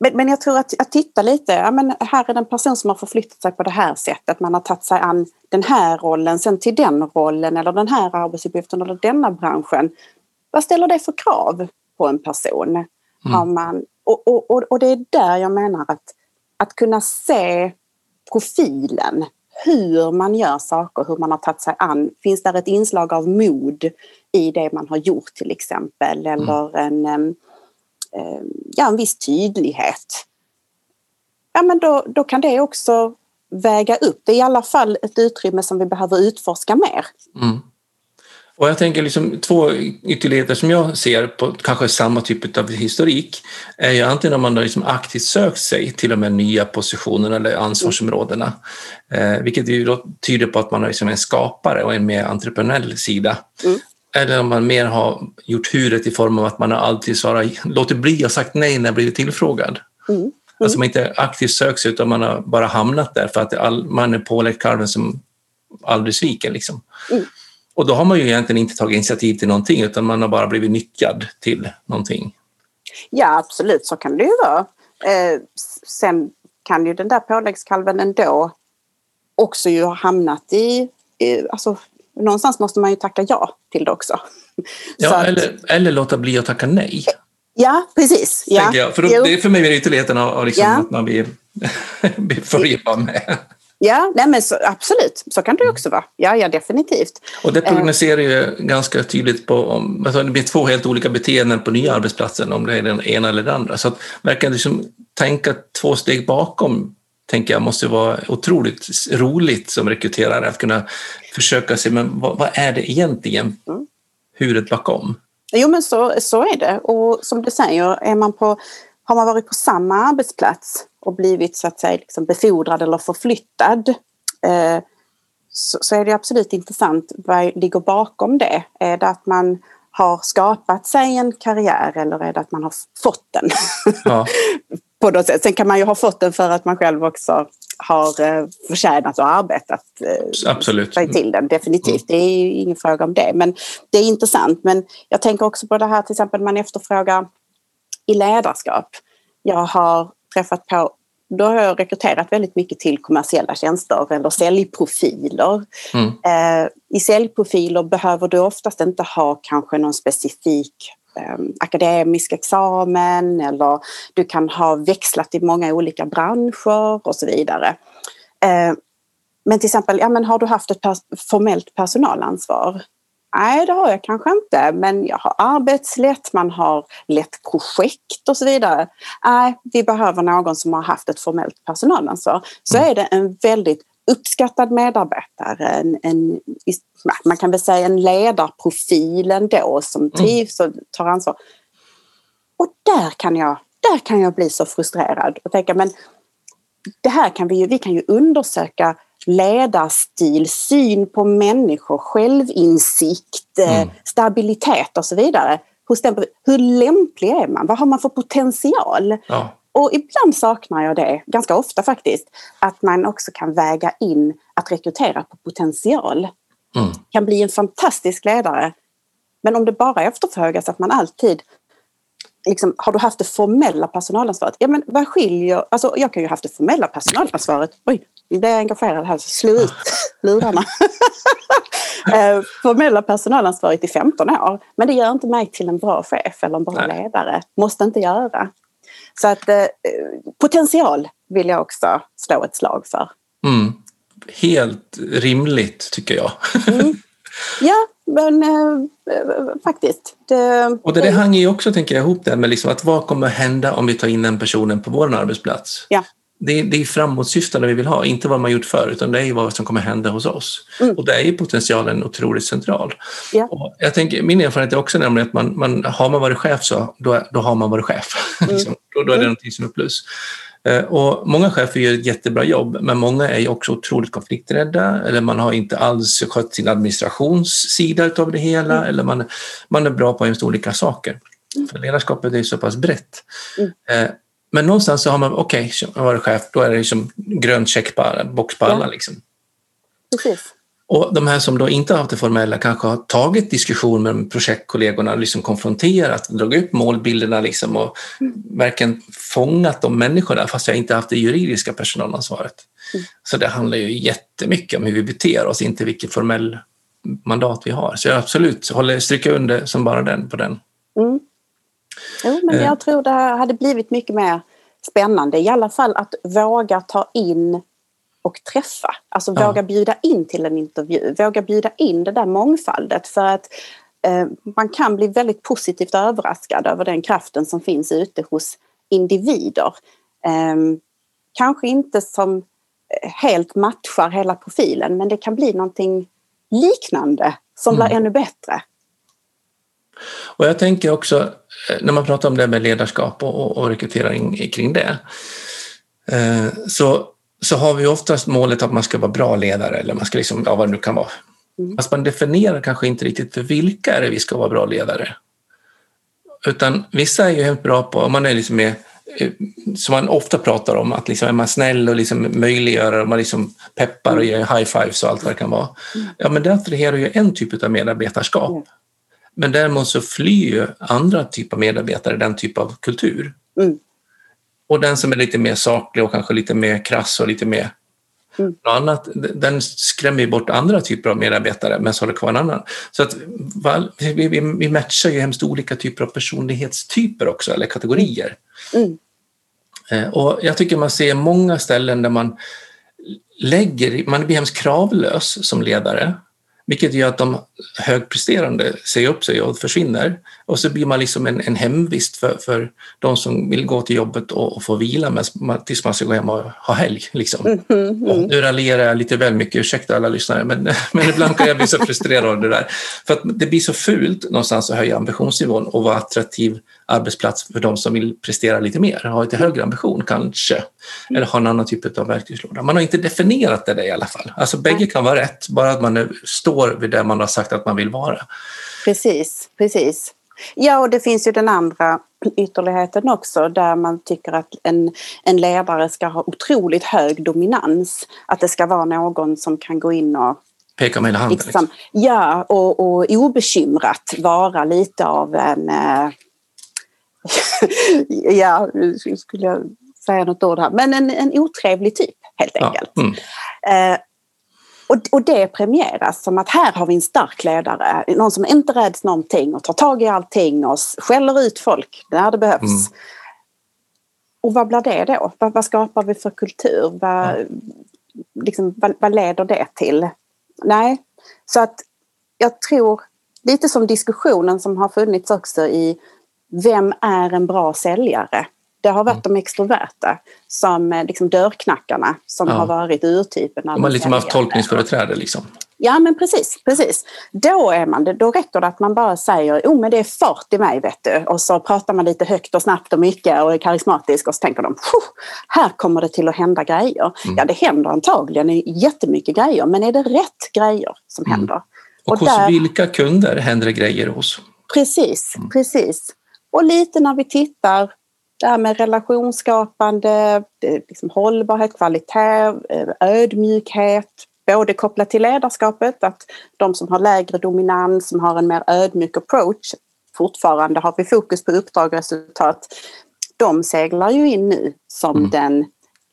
men, men jag tror att, att titta lite, ja, men här är det en person som har förflyttat sig på det här sättet, man har tagit sig an den här rollen, sen till den rollen eller den här arbetsuppgiften eller denna branschen. Vad ställer det för krav på en person? Mm. Har man, och, och, och det är där jag menar att att kunna se profilen, hur man gör saker, hur man har tagit sig an. Finns där ett inslag av mod i det man har gjort till exempel mm. eller en, eh, ja, en viss tydlighet. Ja men då, då kan det också väga upp. Det är i alla fall ett utrymme som vi behöver utforska mer. Mm. Och jag tänker liksom två ytterligheter som jag ser på kanske samma typ av historik är ju antingen om man har liksom aktivt sökt sig till de här nya positionerna eller ansvarsområdena, eh, vilket ju då tyder på att man har liksom en skapare och en mer entreprenöriell sida. Mm. Eller om man mer har gjort huret i form av att man har alltid svarat, låtit bli och sagt nej när blivit tillfrågad. Mm. Mm. Alltså man inte aktivt sökt sig utan man har bara hamnat där för att all, man är påläggt kalven som aldrig sviker. Liksom. Mm. Och då har man ju egentligen inte tagit initiativ till någonting utan man har bara blivit nyttjad till någonting. Ja absolut, så kan det ju vara. Eh, sen kan ju den där påläggskalven ändå också ju ha hamnat i, i alltså, någonstans måste man ju tacka ja till det också. Ja, att, eller, eller låta bli att tacka nej. Ja, precis. Ja. För då, det är för mig ytterligheten av, av liksom ja. att man blir, blir vara med. Ja, nej men så, absolut, så kan det också vara. Ja, ja definitivt. Och det prognoserar ju ganska tydligt på om alltså det blir två helt olika beteenden på nya arbetsplatser, om det är den ena eller den andra. Så att verkligen liksom tänka två steg bakom tänker jag måste vara otroligt roligt som rekryterare att kunna försöka se men vad, vad är det egentligen mm. huret bakom? Jo men så, så är det och som du säger, är man på, har man varit på samma arbetsplats och blivit så att säga liksom befordrad eller förflyttad. Eh, så, så är det absolut intressant vad ligger bakom det. Är det att man har skapat sig en karriär eller är det att man har fått den? Ja. på något sätt. Sen kan man ju ha fått den för att man själv också har eh, förtjänat och arbetat eh, Absolut. sig till den. Definitivt, mm. det är ju ingen fråga om det. Men det är intressant. Men jag tänker också på det här till exempel man efterfrågar i ledarskap. Jag har träffat på då har jag rekryterat väldigt mycket till kommersiella tjänster eller säljprofiler. Mm. Eh, I säljprofiler behöver du oftast inte ha kanske någon specifik eh, akademisk examen eller du kan ha växlat i många olika branscher och så vidare. Eh, men till exempel, ja, men har du haft ett pers formellt personalansvar? Nej, det har jag kanske inte, men jag har arbetslett, man har lett projekt och så vidare. Nej, vi behöver någon som har haft ett formellt personalansvar. Så mm. är det en väldigt uppskattad medarbetare, en, en, man kan väl säga en ledarprofil ändå som mm. trivs och tar ansvar. Och där kan jag, där kan jag bli så frustrerad och tänka men det här kan vi ju, vi kan ju undersöka ledarstil, syn på människor, självinsikt, eh, mm. stabilitet och så vidare. Hos den, hur lämplig är man? Vad har man för potential? Ja. Och ibland saknar jag det, ganska ofta faktiskt, att man också kan väga in att rekrytera på potential. Mm. Kan bli en fantastisk ledare. Men om det bara efterfrågas att man alltid liksom, har du haft det formella personalansvaret? Ja, men vad skiljer... Alltså, jag kan ju ha haft det formella personalansvaret. Oj, nu blir jag engagerad här, så slå ut lurarna. Eh, formella personalansvaret i 15 år. Men det gör inte mig till en bra chef eller en bra Nej. ledare. Måste inte göra. Så att eh, potential vill jag också slå ett slag för. Mm. Helt rimligt tycker jag. mm. Ja, men äh, faktiskt. Det, och det, det hänger ju också, tänker jag, ihop det med liksom att vad kommer hända om vi tar in den personen på vår arbetsplats? Ja. Det, det är framåtsyftande vi vill ha, inte vad man gjort förr, utan det är vad som kommer hända hos oss. Mm. Och där är potentialen otroligt central. Ja. Och jag tänker, min erfarenhet är också nämligen att man, man, har man varit chef så, då, då har man varit chef. Mm. liksom. då, då är det mm. någonting som är plus. Eh, och många chefer gör ett jättebra jobb, men många är också otroligt konflikträdda eller man har inte alls skött sin administrationssida av det hela mm. eller man, man är bra på just olika saker. Mm. För ledarskapet är så pass brett. Mm. Eh, men någonstans så har man, okej, okay, jag var chef, då är det liksom grön check på, box på alla. Liksom. Precis. Och de här som då inte har haft det formella kanske har tagit diskussion med projektkollegorna, liksom konfronterat, dragit upp målbilderna liksom och mm. verkligen fångat de människorna fast jag inte haft det juridiska personalansvaret. Mm. Så det handlar ju jättemycket om hur vi beter oss, inte vilket formell mandat vi har. Så jag absolut håller, stryker under som bara den på den. Mm. Jo, men eh. jag tror det hade blivit mycket mer spännande, i alla fall att våga ta in och träffa. Alltså ja. våga bjuda in till en intervju, våga bjuda in det där mångfaldet för att eh, man kan bli väldigt positivt överraskad över den kraften som finns ute hos individer. Eh, kanske inte som eh, helt matchar hela profilen men det kan bli någonting liknande som mm. blir ännu bättre. Och jag tänker också eh, när man pratar om det med ledarskap och, och rekrytering kring det eh, så så har vi oftast målet att man ska vara bra ledare eller man ska liksom, ja vad det nu kan vara. Mm. Fast man definierar kanske inte riktigt för vilka är det vi ska vara bra ledare. Utan vissa är ju helt bra på, om man är liksom med, eh, som man ofta pratar om, att liksom är man snäll och liksom möjliggör och man liksom peppar och ger high-fives och allt vad det kan vara. Mm. Ja, men det attraherar ju en typ av medarbetarskap. Men däremot så flyr ju andra typer av medarbetare den typ av kultur. Mm. Och den som är lite mer saklig och kanske lite mer krass och lite mer mm. något annat, den skrämmer bort andra typer av medarbetare men så håller kvar en annan. Så att vi, vi, vi matchar ju hemskt olika typer av personlighetstyper också, eller kategorier. Mm. Eh, och jag tycker man ser många ställen där man lägger, man blir hemskt kravlös som ledare vilket gör att de högpresterande säger upp sig och försvinner. Och så blir man liksom en, en hemvist för, för de som vill gå till jobbet och, och få vila med, tills man ska gå hem och ha helg. Liksom. Mm, mm, mm. nu raljerar jag lite väl mycket, ursäkta alla lyssnare, men, men ibland kan jag bli så frustrerad av det där. För att det blir så fult någonstans att höja ambitionsnivån och vara attraktiv arbetsplats för de som vill prestera lite mer, ha lite högre ambition kanske, eller ha en annan typ av verktygslåda. Man har inte definierat det i alla fall. Alltså bägge kan vara rätt, bara att man nu står vid det man har sagt att man vill vara. Precis, precis. Ja, och det finns ju den andra ytterligheten också där man tycker att en, en ledare ska ha otroligt hög dominans. Att det ska vara någon som kan gå in och Peka med hela handen? Liksom, liksom. Ja, och, och obekymrat vara lite av en... Ja, nu skulle jag säga något ord här, men en, en otrevlig typ helt enkelt. Ja. Mm. Eh, och, och det premieras som att här har vi en stark ledare, någon som inte räds någonting och tar tag i allting och skäller ut folk när det behövs. Mm. Och vad blir det då? Vad, vad skapar vi för kultur? Vad, mm. liksom, vad, vad leder det till? Nej, så att jag tror lite som diskussionen som har funnits också i vem är en bra säljare? Det har varit mm. de extroverta som eh, liksom dörrknackarna som ja. har varit urtypen. De har liksom haft tolkningsföreträde liksom. Ja men precis, precis. Då, är man, då räcker det att man bara säger oh, men det är fart i mig vet du. Och så pratar man lite högt och snabbt och mycket och är karismatisk och så tänker de här kommer det till att hända grejer. Mm. Ja det händer antagligen jättemycket grejer men är det rätt grejer som mm. händer? Och, och hos där... vilka kunder händer det grejer hos? Precis, mm. precis. Och lite när vi tittar det här med relationsskapande, liksom hållbarhet, kvalitet, eh, ödmjukhet, både kopplat till ledarskapet, att de som har lägre dominans, som har en mer ödmjuk approach, fortfarande har vi fokus på uppdrag och resultat, de seglar ju in nu som mm. den,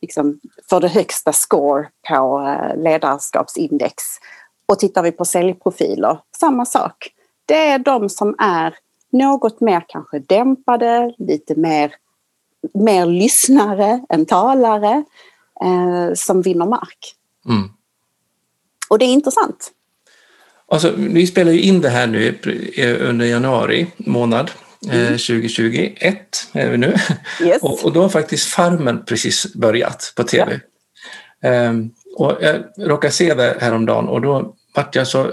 liksom, för det högsta score på eh, ledarskapsindex. Och tittar vi på säljprofiler, samma sak. Det är de som är något mer kanske dämpade, lite mer, mer lyssnare än talare, eh, som vinner mark. Mm. Och det är intressant. Alltså, vi spelar ju in det här nu under januari månad eh, mm. 2021 är vi nu. Yes. Och, och, då har faktiskt Farmen precis börjat på tv. Ja. Ehm, och jag råkade se det häromdagen och då vart jag så,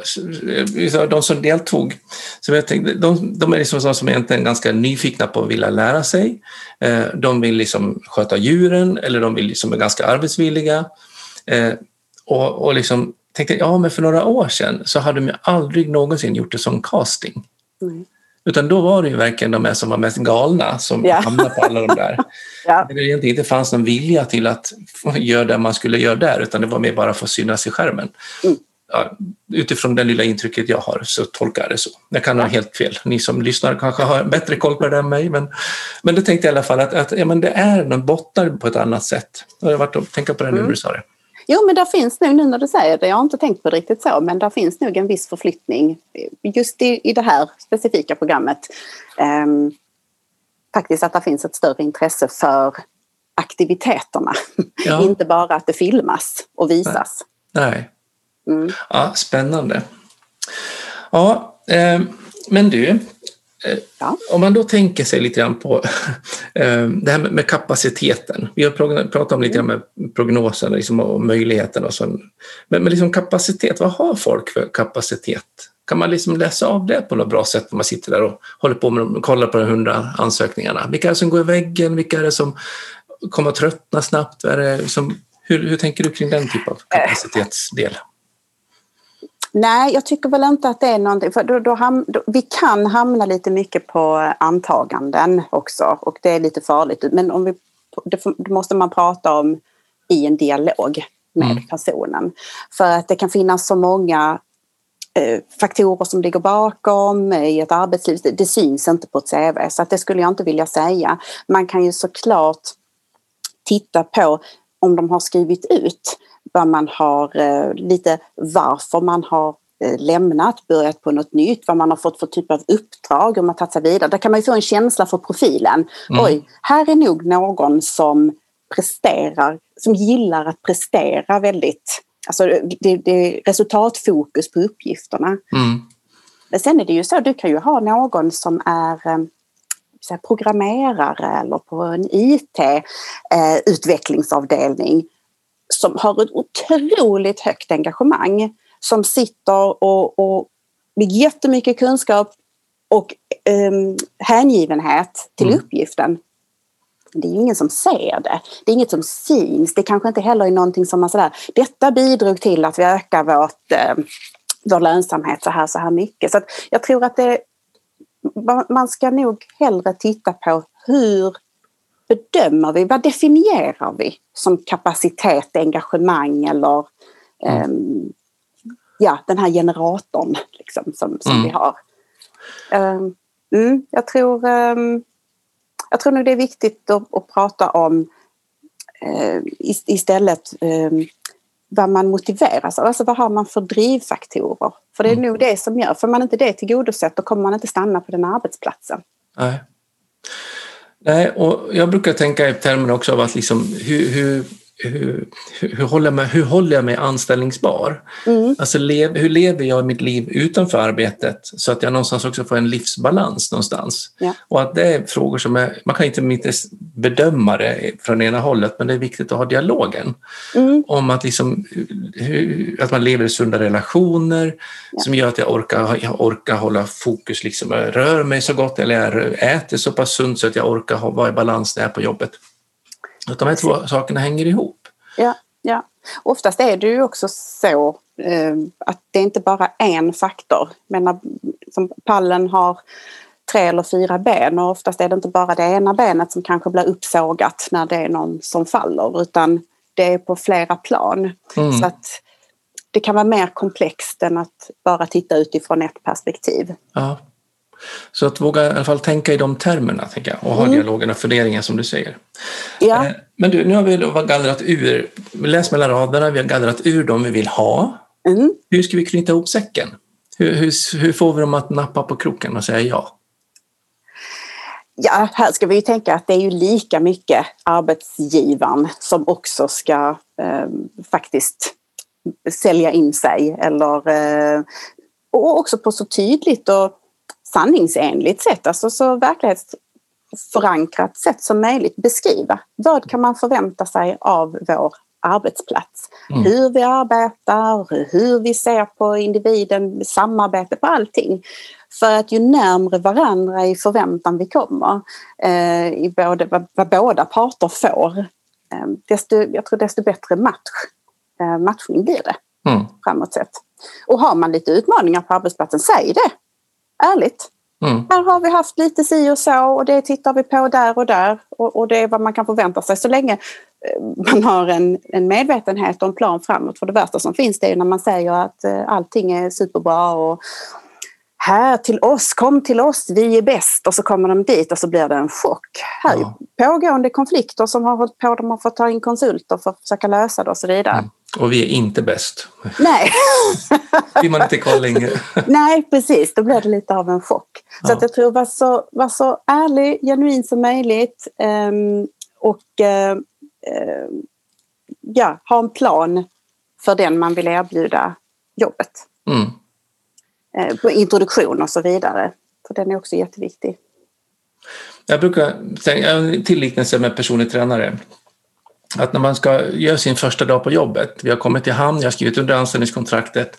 de som deltog, så jag tänkte, de, de är liksom sådana som egentligen är ganska nyfikna på att vilja lära sig. Eh, de vill liksom sköta djuren eller de vill liksom är ganska arbetsvilliga. Eh, och, och liksom tänkte, ja men för några år sedan så hade de aldrig någonsin gjort det som casting. Mm. Utan då var det ju verkligen de som var mest galna som ja. hamnade på alla de där. ja. Det egentligen inte fanns någon vilja till att göra det man skulle göra där utan det var mer bara för att synas i skärmen. Mm. Ja, utifrån det lilla intrycket jag har så tolkar jag det så. Jag kan ha helt fel. Ni som lyssnar kanske har bättre koll på det än mig. Men, men det tänkte jag i alla fall att, att ja, men det är någon bottnar på ett annat sätt. Jag har varit och tänka på det nu mm. när du sa det. Jo, men där finns nog, nu när du säger det, jag har inte tänkt på det riktigt så, men där finns nog en viss förflyttning just i, i det här specifika programmet. Um, faktiskt att det finns ett större intresse för aktiviteterna. Ja. inte bara att det filmas och visas. Nej. Nej. Mm. Ja, spännande. Ja, eh, men du, Ja. Om man då tänker sig lite grann på eh, det här med kapaciteten. Vi har pratat om lite grann med prognosen liksom, och möjligheten och så. Men, men liksom kapacitet, vad har folk för kapacitet? Kan man liksom läsa av det på något bra sätt när man sitter där och håller på med kollar på de hundra ansökningarna? Vilka är det som går i väggen? Vilka är det som kommer att tröttna snabbt? Är det liksom, hur, hur tänker du kring den typen av kapacitetsdel? Nej, jag tycker väl inte att det är någonting, för då, då, ham, då, vi kan hamna lite mycket på antaganden också och det är lite farligt. Men om vi, det, måste man prata om i en dialog med mm. personen. För att det kan finnas så många eh, faktorer som ligger bakom i ett arbetsliv. Det, det syns inte på ett CV så att det skulle jag inte vilja säga. Man kan ju såklart titta på om de har skrivit ut vad man har, eh, lite varför man har eh, lämnat, börjat på något nytt, vad man har fått för typ av uppdrag, om man tagit sig vidare. Där kan man ju få en känsla för profilen. Mm. Oj, här är nog någon som presterar, som gillar att prestera väldigt, alltså det, det är resultatfokus på uppgifterna. Mm. Men sen är det ju så, du kan ju ha någon som är eh, programmerare eller på en IT-utvecklingsavdelning som har ett otroligt högt engagemang som sitter och, och med jättemycket kunskap och um, hängivenhet till Mm. uppgiften. Det är ju ingen som ser det. Det är inget som syns. Det kanske inte heller är någonting som man sådär, detta bidrog till att vi ökar vårt, eh, vår lönsamhet så här, så här mycket. Så att jag tror att det, man ska nog hellre titta på hur bedömer vi, vad definierar vi som kapacitet, engagemang eller ehm, ja, den här generatorn liksom, som, som Mm. vi har. Ehm, mm, jag, tror, ehm, jag tror nog det är viktigt att, att prata om is- istället ehm, vad man motiveras av. Alltså vad har man för drivfaktorer? För det är Mm. nog det som gör, får man inte det tillgodosett då kommer man inte stanna på den arbetsplatsen. Nej. Nej, och jag brukar tänka i termer också av att liksom, hur, hur, hur, hur, håller jag mig, hur håller jag mig anställningsbar? Mm. Alltså lev, hur lever jag mitt liv utanför arbetet så att jag någonstans också får en livsbalans någonstans? Ja. Och att det är frågor som är, man kan inte inte bedöma det från ena hållet men det är viktigt att ha dialogen Mm. om att, liksom, hur, att man lever i sunda relationer som gör att jag orkar, jag orkar hålla fokus, liksom, jag rör mig så gott eller jag äter så pass sunt så att jag orkar ha, vara i balans när jag är på jobbet. Att de här två sakerna hänger ihop. Ja, ja. Oftast är det ju också så eh, att det är inte bara en faktor. Menar, som pallen har tre eller fyra ben och oftast är det inte bara det ena benet som kanske blir uppsågat när det är någon som faller utan det är på flera plan. Mm. Så att det kan vara mer komplext än att bara titta utifrån ett perspektiv. Ja. Så att våga i alla fall tänka i de termerna tänker jag, och ha Mm. dialogen och funderingen som du säger. Ja, Eh, Men du, nu har vi gallrat ur, läs mellan raderna, vi har gallrat ur dem vi vill ha. mm. Hur ska vi knyta ihop säcken? Hur, hur, hur får vi dem att nappa på kroken och säga ja? Ja, här ska vi ju tänka att det är ju lika mycket arbetsgivaren som också ska eh, faktiskt sälja in sig eller eh, och också på så tydligt och sanningsenligt sätt, alltså så verklighetsförankrat sätt som möjligt beskriva vad kan man förvänta sig av vår arbetsplats. Mm. Hur vi arbetar, hur vi ser på individen, samarbete på allting. För att ju närmre varandra i förväntan vi kommer, eh, i både, vad, vad båda parter får, eh, desto, jag tror desto bättre match, eh, matchning blir det Mm. framåt sett. Och har man lite utmaningar på arbetsplatsen, säg det! Ärligt. Mm. Här har vi haft lite si och så och det tittar vi på där och där och, och det är vad man kan förvänta sig så länge eh, man har en, en medvetenhet och en plan framåt. För det värsta som finns det är när man säger att eh, allting är superbra och här till oss, kom till oss, vi är bäst och så kommer de dit och så blir det en chock. Här Ja. pågående konflikter som har hållit på, de har fått ta in konsulter för att försöka lösa det och så vidare. Mm. Och vi är inte bäst. Nej. Blir man inte kvar länge. Nej, precis. Då blir det lite av en chock. Så Ja. att jag tror var så, var så ärlig, genuin som möjligt ehm, och eh, eh, ja, ha en plan för den man vill erbjuda jobbet. Mm. Eh, på introduktion och så vidare. För den är också jätteviktig. Jag brukar tänka, en till liknelse med personlig tränare. Att när man ska göra sin första dag på jobbet, vi har kommit i hamn, jag har skrivit under anställningskontraktet,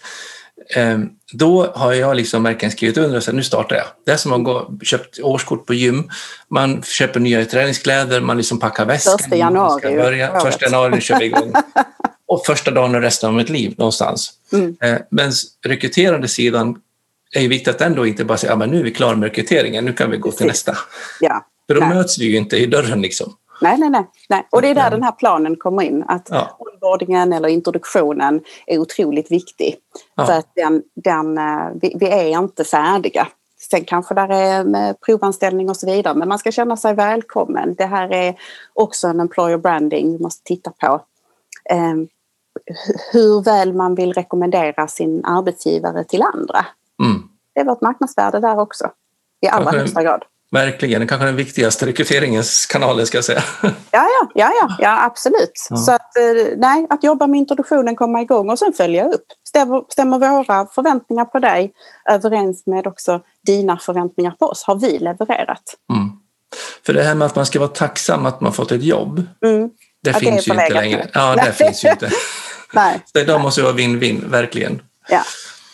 eh, då har jag liksom verkligen skrivit under och sagt nu startar jag. Det är som att gå köpt årskort på gym, man köper nya träningskläder, man liksom packar väskan. Första januari börja, första januari kör vi igång. Och första dagen och resten av mitt liv någonstans. Mm. Eh, Men rekryterande sidan är ju viktigt att ändå inte bara säga ja, men nu är vi klara med rekryteringen, nu kan vi gå till nästa. Ja. För då Nej. möts vi ju inte i dörren liksom. Nej, nej, nej, nej. Och det är där den här planen kommer in. Att Ja. onboardingen eller introduktionen är otroligt viktig. Ja. För att den, den, eh, vi, vi är inte färdiga. Sen kanske där är eh, provanställning och så vidare. Men man ska känna sig välkommen. Det här är också en employer branding vi måste titta på. Eh, hu- hur väl man vill rekommendera sin arbetsgivare till andra. Mm. Det är vårt marknadsvärde där också. I allra Kanske- högsta grad. Verkligen, det kanske den viktigaste rekryteringskanalen ska jag säga. Ja, ja, ja, ja, ja absolut. Ja. Så att, eh, nej, att jobba med introduktionen, komma igång och sen följa upp. Stämmer, stämmer våra förväntningar på dig överens med också dina förväntningar på oss? Har vi levererat? Mm. För det här med att man ska vara tacksam att man fått ett jobb, Mm. det Ja, det finns är ju inte längre. Ja, det finns ju inte. Nej. Så idag måste det vara win-win, verkligen. Ja.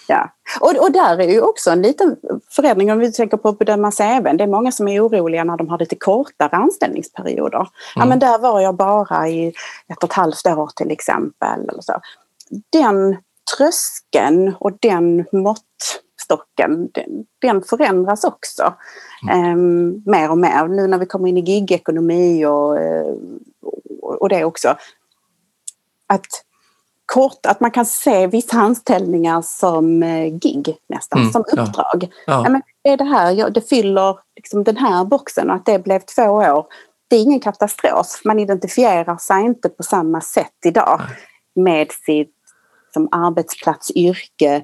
Ja. Och, och där är ju också en liten förändring om vi tänker på att bedöma CVn. Det är många som är oroliga när de har lite kortare anställningsperioder. Mm. Ja men där var jag bara i ett och ett halvt år till exempel. Eller så. Den tröskeln och den måttstocken den, den förändras också mm. eh, mer och mer. Nu när vi kommer in i gigekonomi och, eh, och det också. Att kort, att man kan se vissa anställningar som eh, gig nästan, mm, som uppdrag. Ja. Ja. men är det här, det fyller liksom den här boxen och att det blev två år. Det är ingen katastrof. Man identifierar sig inte på samma sätt idag Nej. med sitt som arbetsplats, yrke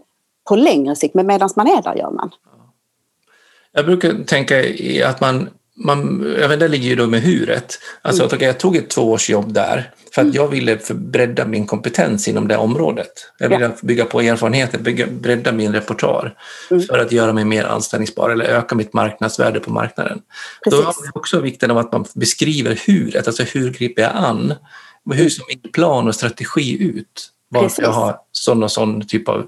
på längre sikt. Men medan man är där gör man. Jag brukar tänka att man man, vet, det ligger ju då med huret. Alltså, mm. jag tog ett tvåårsjobb där för att mm. jag ville bredda min kompetens inom det området. Jag ville ja. bygga på erfarenheter, bygga, bredda min repertoar mm. för att göra mig mer anställningsbar eller öka mitt marknadsvärde på marknaden. Precis. Då har man också vikten av att man beskriver huret, alltså hur griper jag an? Hur ser min plan och strategi ut? Varför jag har sån och sån typ av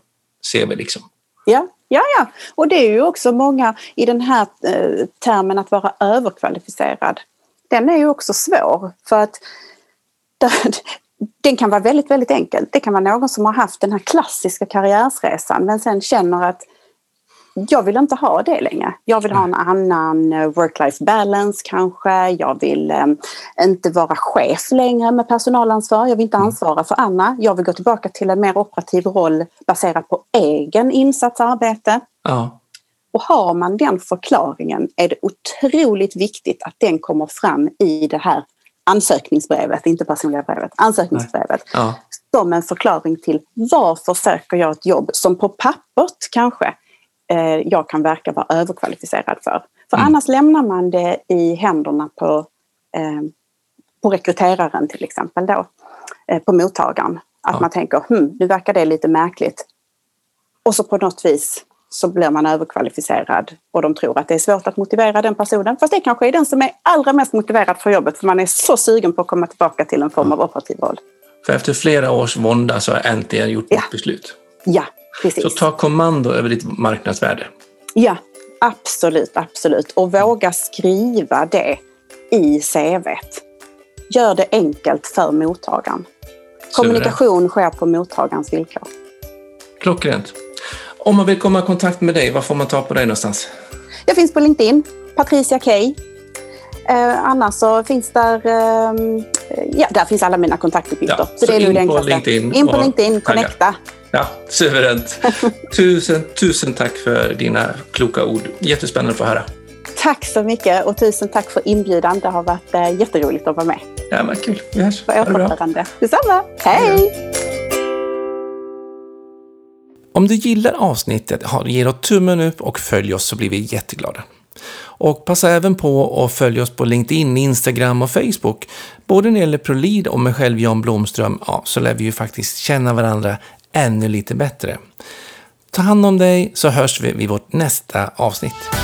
CV. Liksom. Ja, Ja, ja, och det är ju också många i den här eh, termen att vara överkvalificerad. Den är ju också svår för att den kan vara väldigt, väldigt enkel. Det kan vara någon som har haft den här klassiska karriärsresan men sen känner att jag vill inte ha det längre. Jag vill ha en annan eh, work-life balance kanske. Jag vill um, inte vara chef längre med personalansvar. Jag vill inte mm. ansvara för Anna. Jag vill gå tillbaka till en mer operativ roll baserad på egen insatsarbete. Ja. Och har man den förklaringen är det otroligt viktigt att den kommer fram i det här ansökningsbrevet, inte personliga brevet, ansökningsbrevet. Ja. Som en förklaring till varför söker jag ett jobb som på pappret kanske eh, jag kan verka vara överkvalificerad för. För mm. annars lämnar man det i händerna på, eh, på rekryteraren till exempel då, eh, på mottagaren. Att ja. man tänker, hm, nu verkar det lite märkligt. Och så på något vis så blir man överkvalificerad och de tror att det är svårt att motivera den personen. Fast det kanske är den som är allra mest motiverad för jobbet för man är så sugen på att komma tillbaka till en form av operativ roll. För efter flera års vånda så har jag äntligen gjort ja. ett beslut. Ja, Precis. Så ta kommando över ditt marknadsvärde. Ja, absolut, absolut. Och våga skriva det i CVt. Gör det enkelt för mottagaren. Kommunikation sker på mottagarens villkor. Klockrent. Om man vill komma i kontakt med dig, var får man ta på dig någonstans? Jag finns på LinkedIn, Patricia Key. Eh, annars så finns där, eh, ja, där finns alla mina kontaktuppgifter. Ja, så, så det är in på LinkedIn. In på LinkedIn, connecta. Ja, suveränt. tusen, tusen tack för dina kloka ord. Jättespännande att få höra. Tack så mycket och tusen tack för inbjudan. Det har varit äh, jätteroligt att vara med. Ja, men kul. Vi hörs. På återhörande. Detsamma. Hej! Om du gillar avsnittet, ge oss tummen upp och följ oss så blir vi jätteglada. Och passa även på att följa oss på LinkedIn, Instagram och Facebook. Både när det gäller ProLead och mig själv Jan Blomström, ja, så lär vi ju faktiskt känna varandra ännu lite bättre. Ta hand om dig så hörs vi vid vårt nästa avsnitt.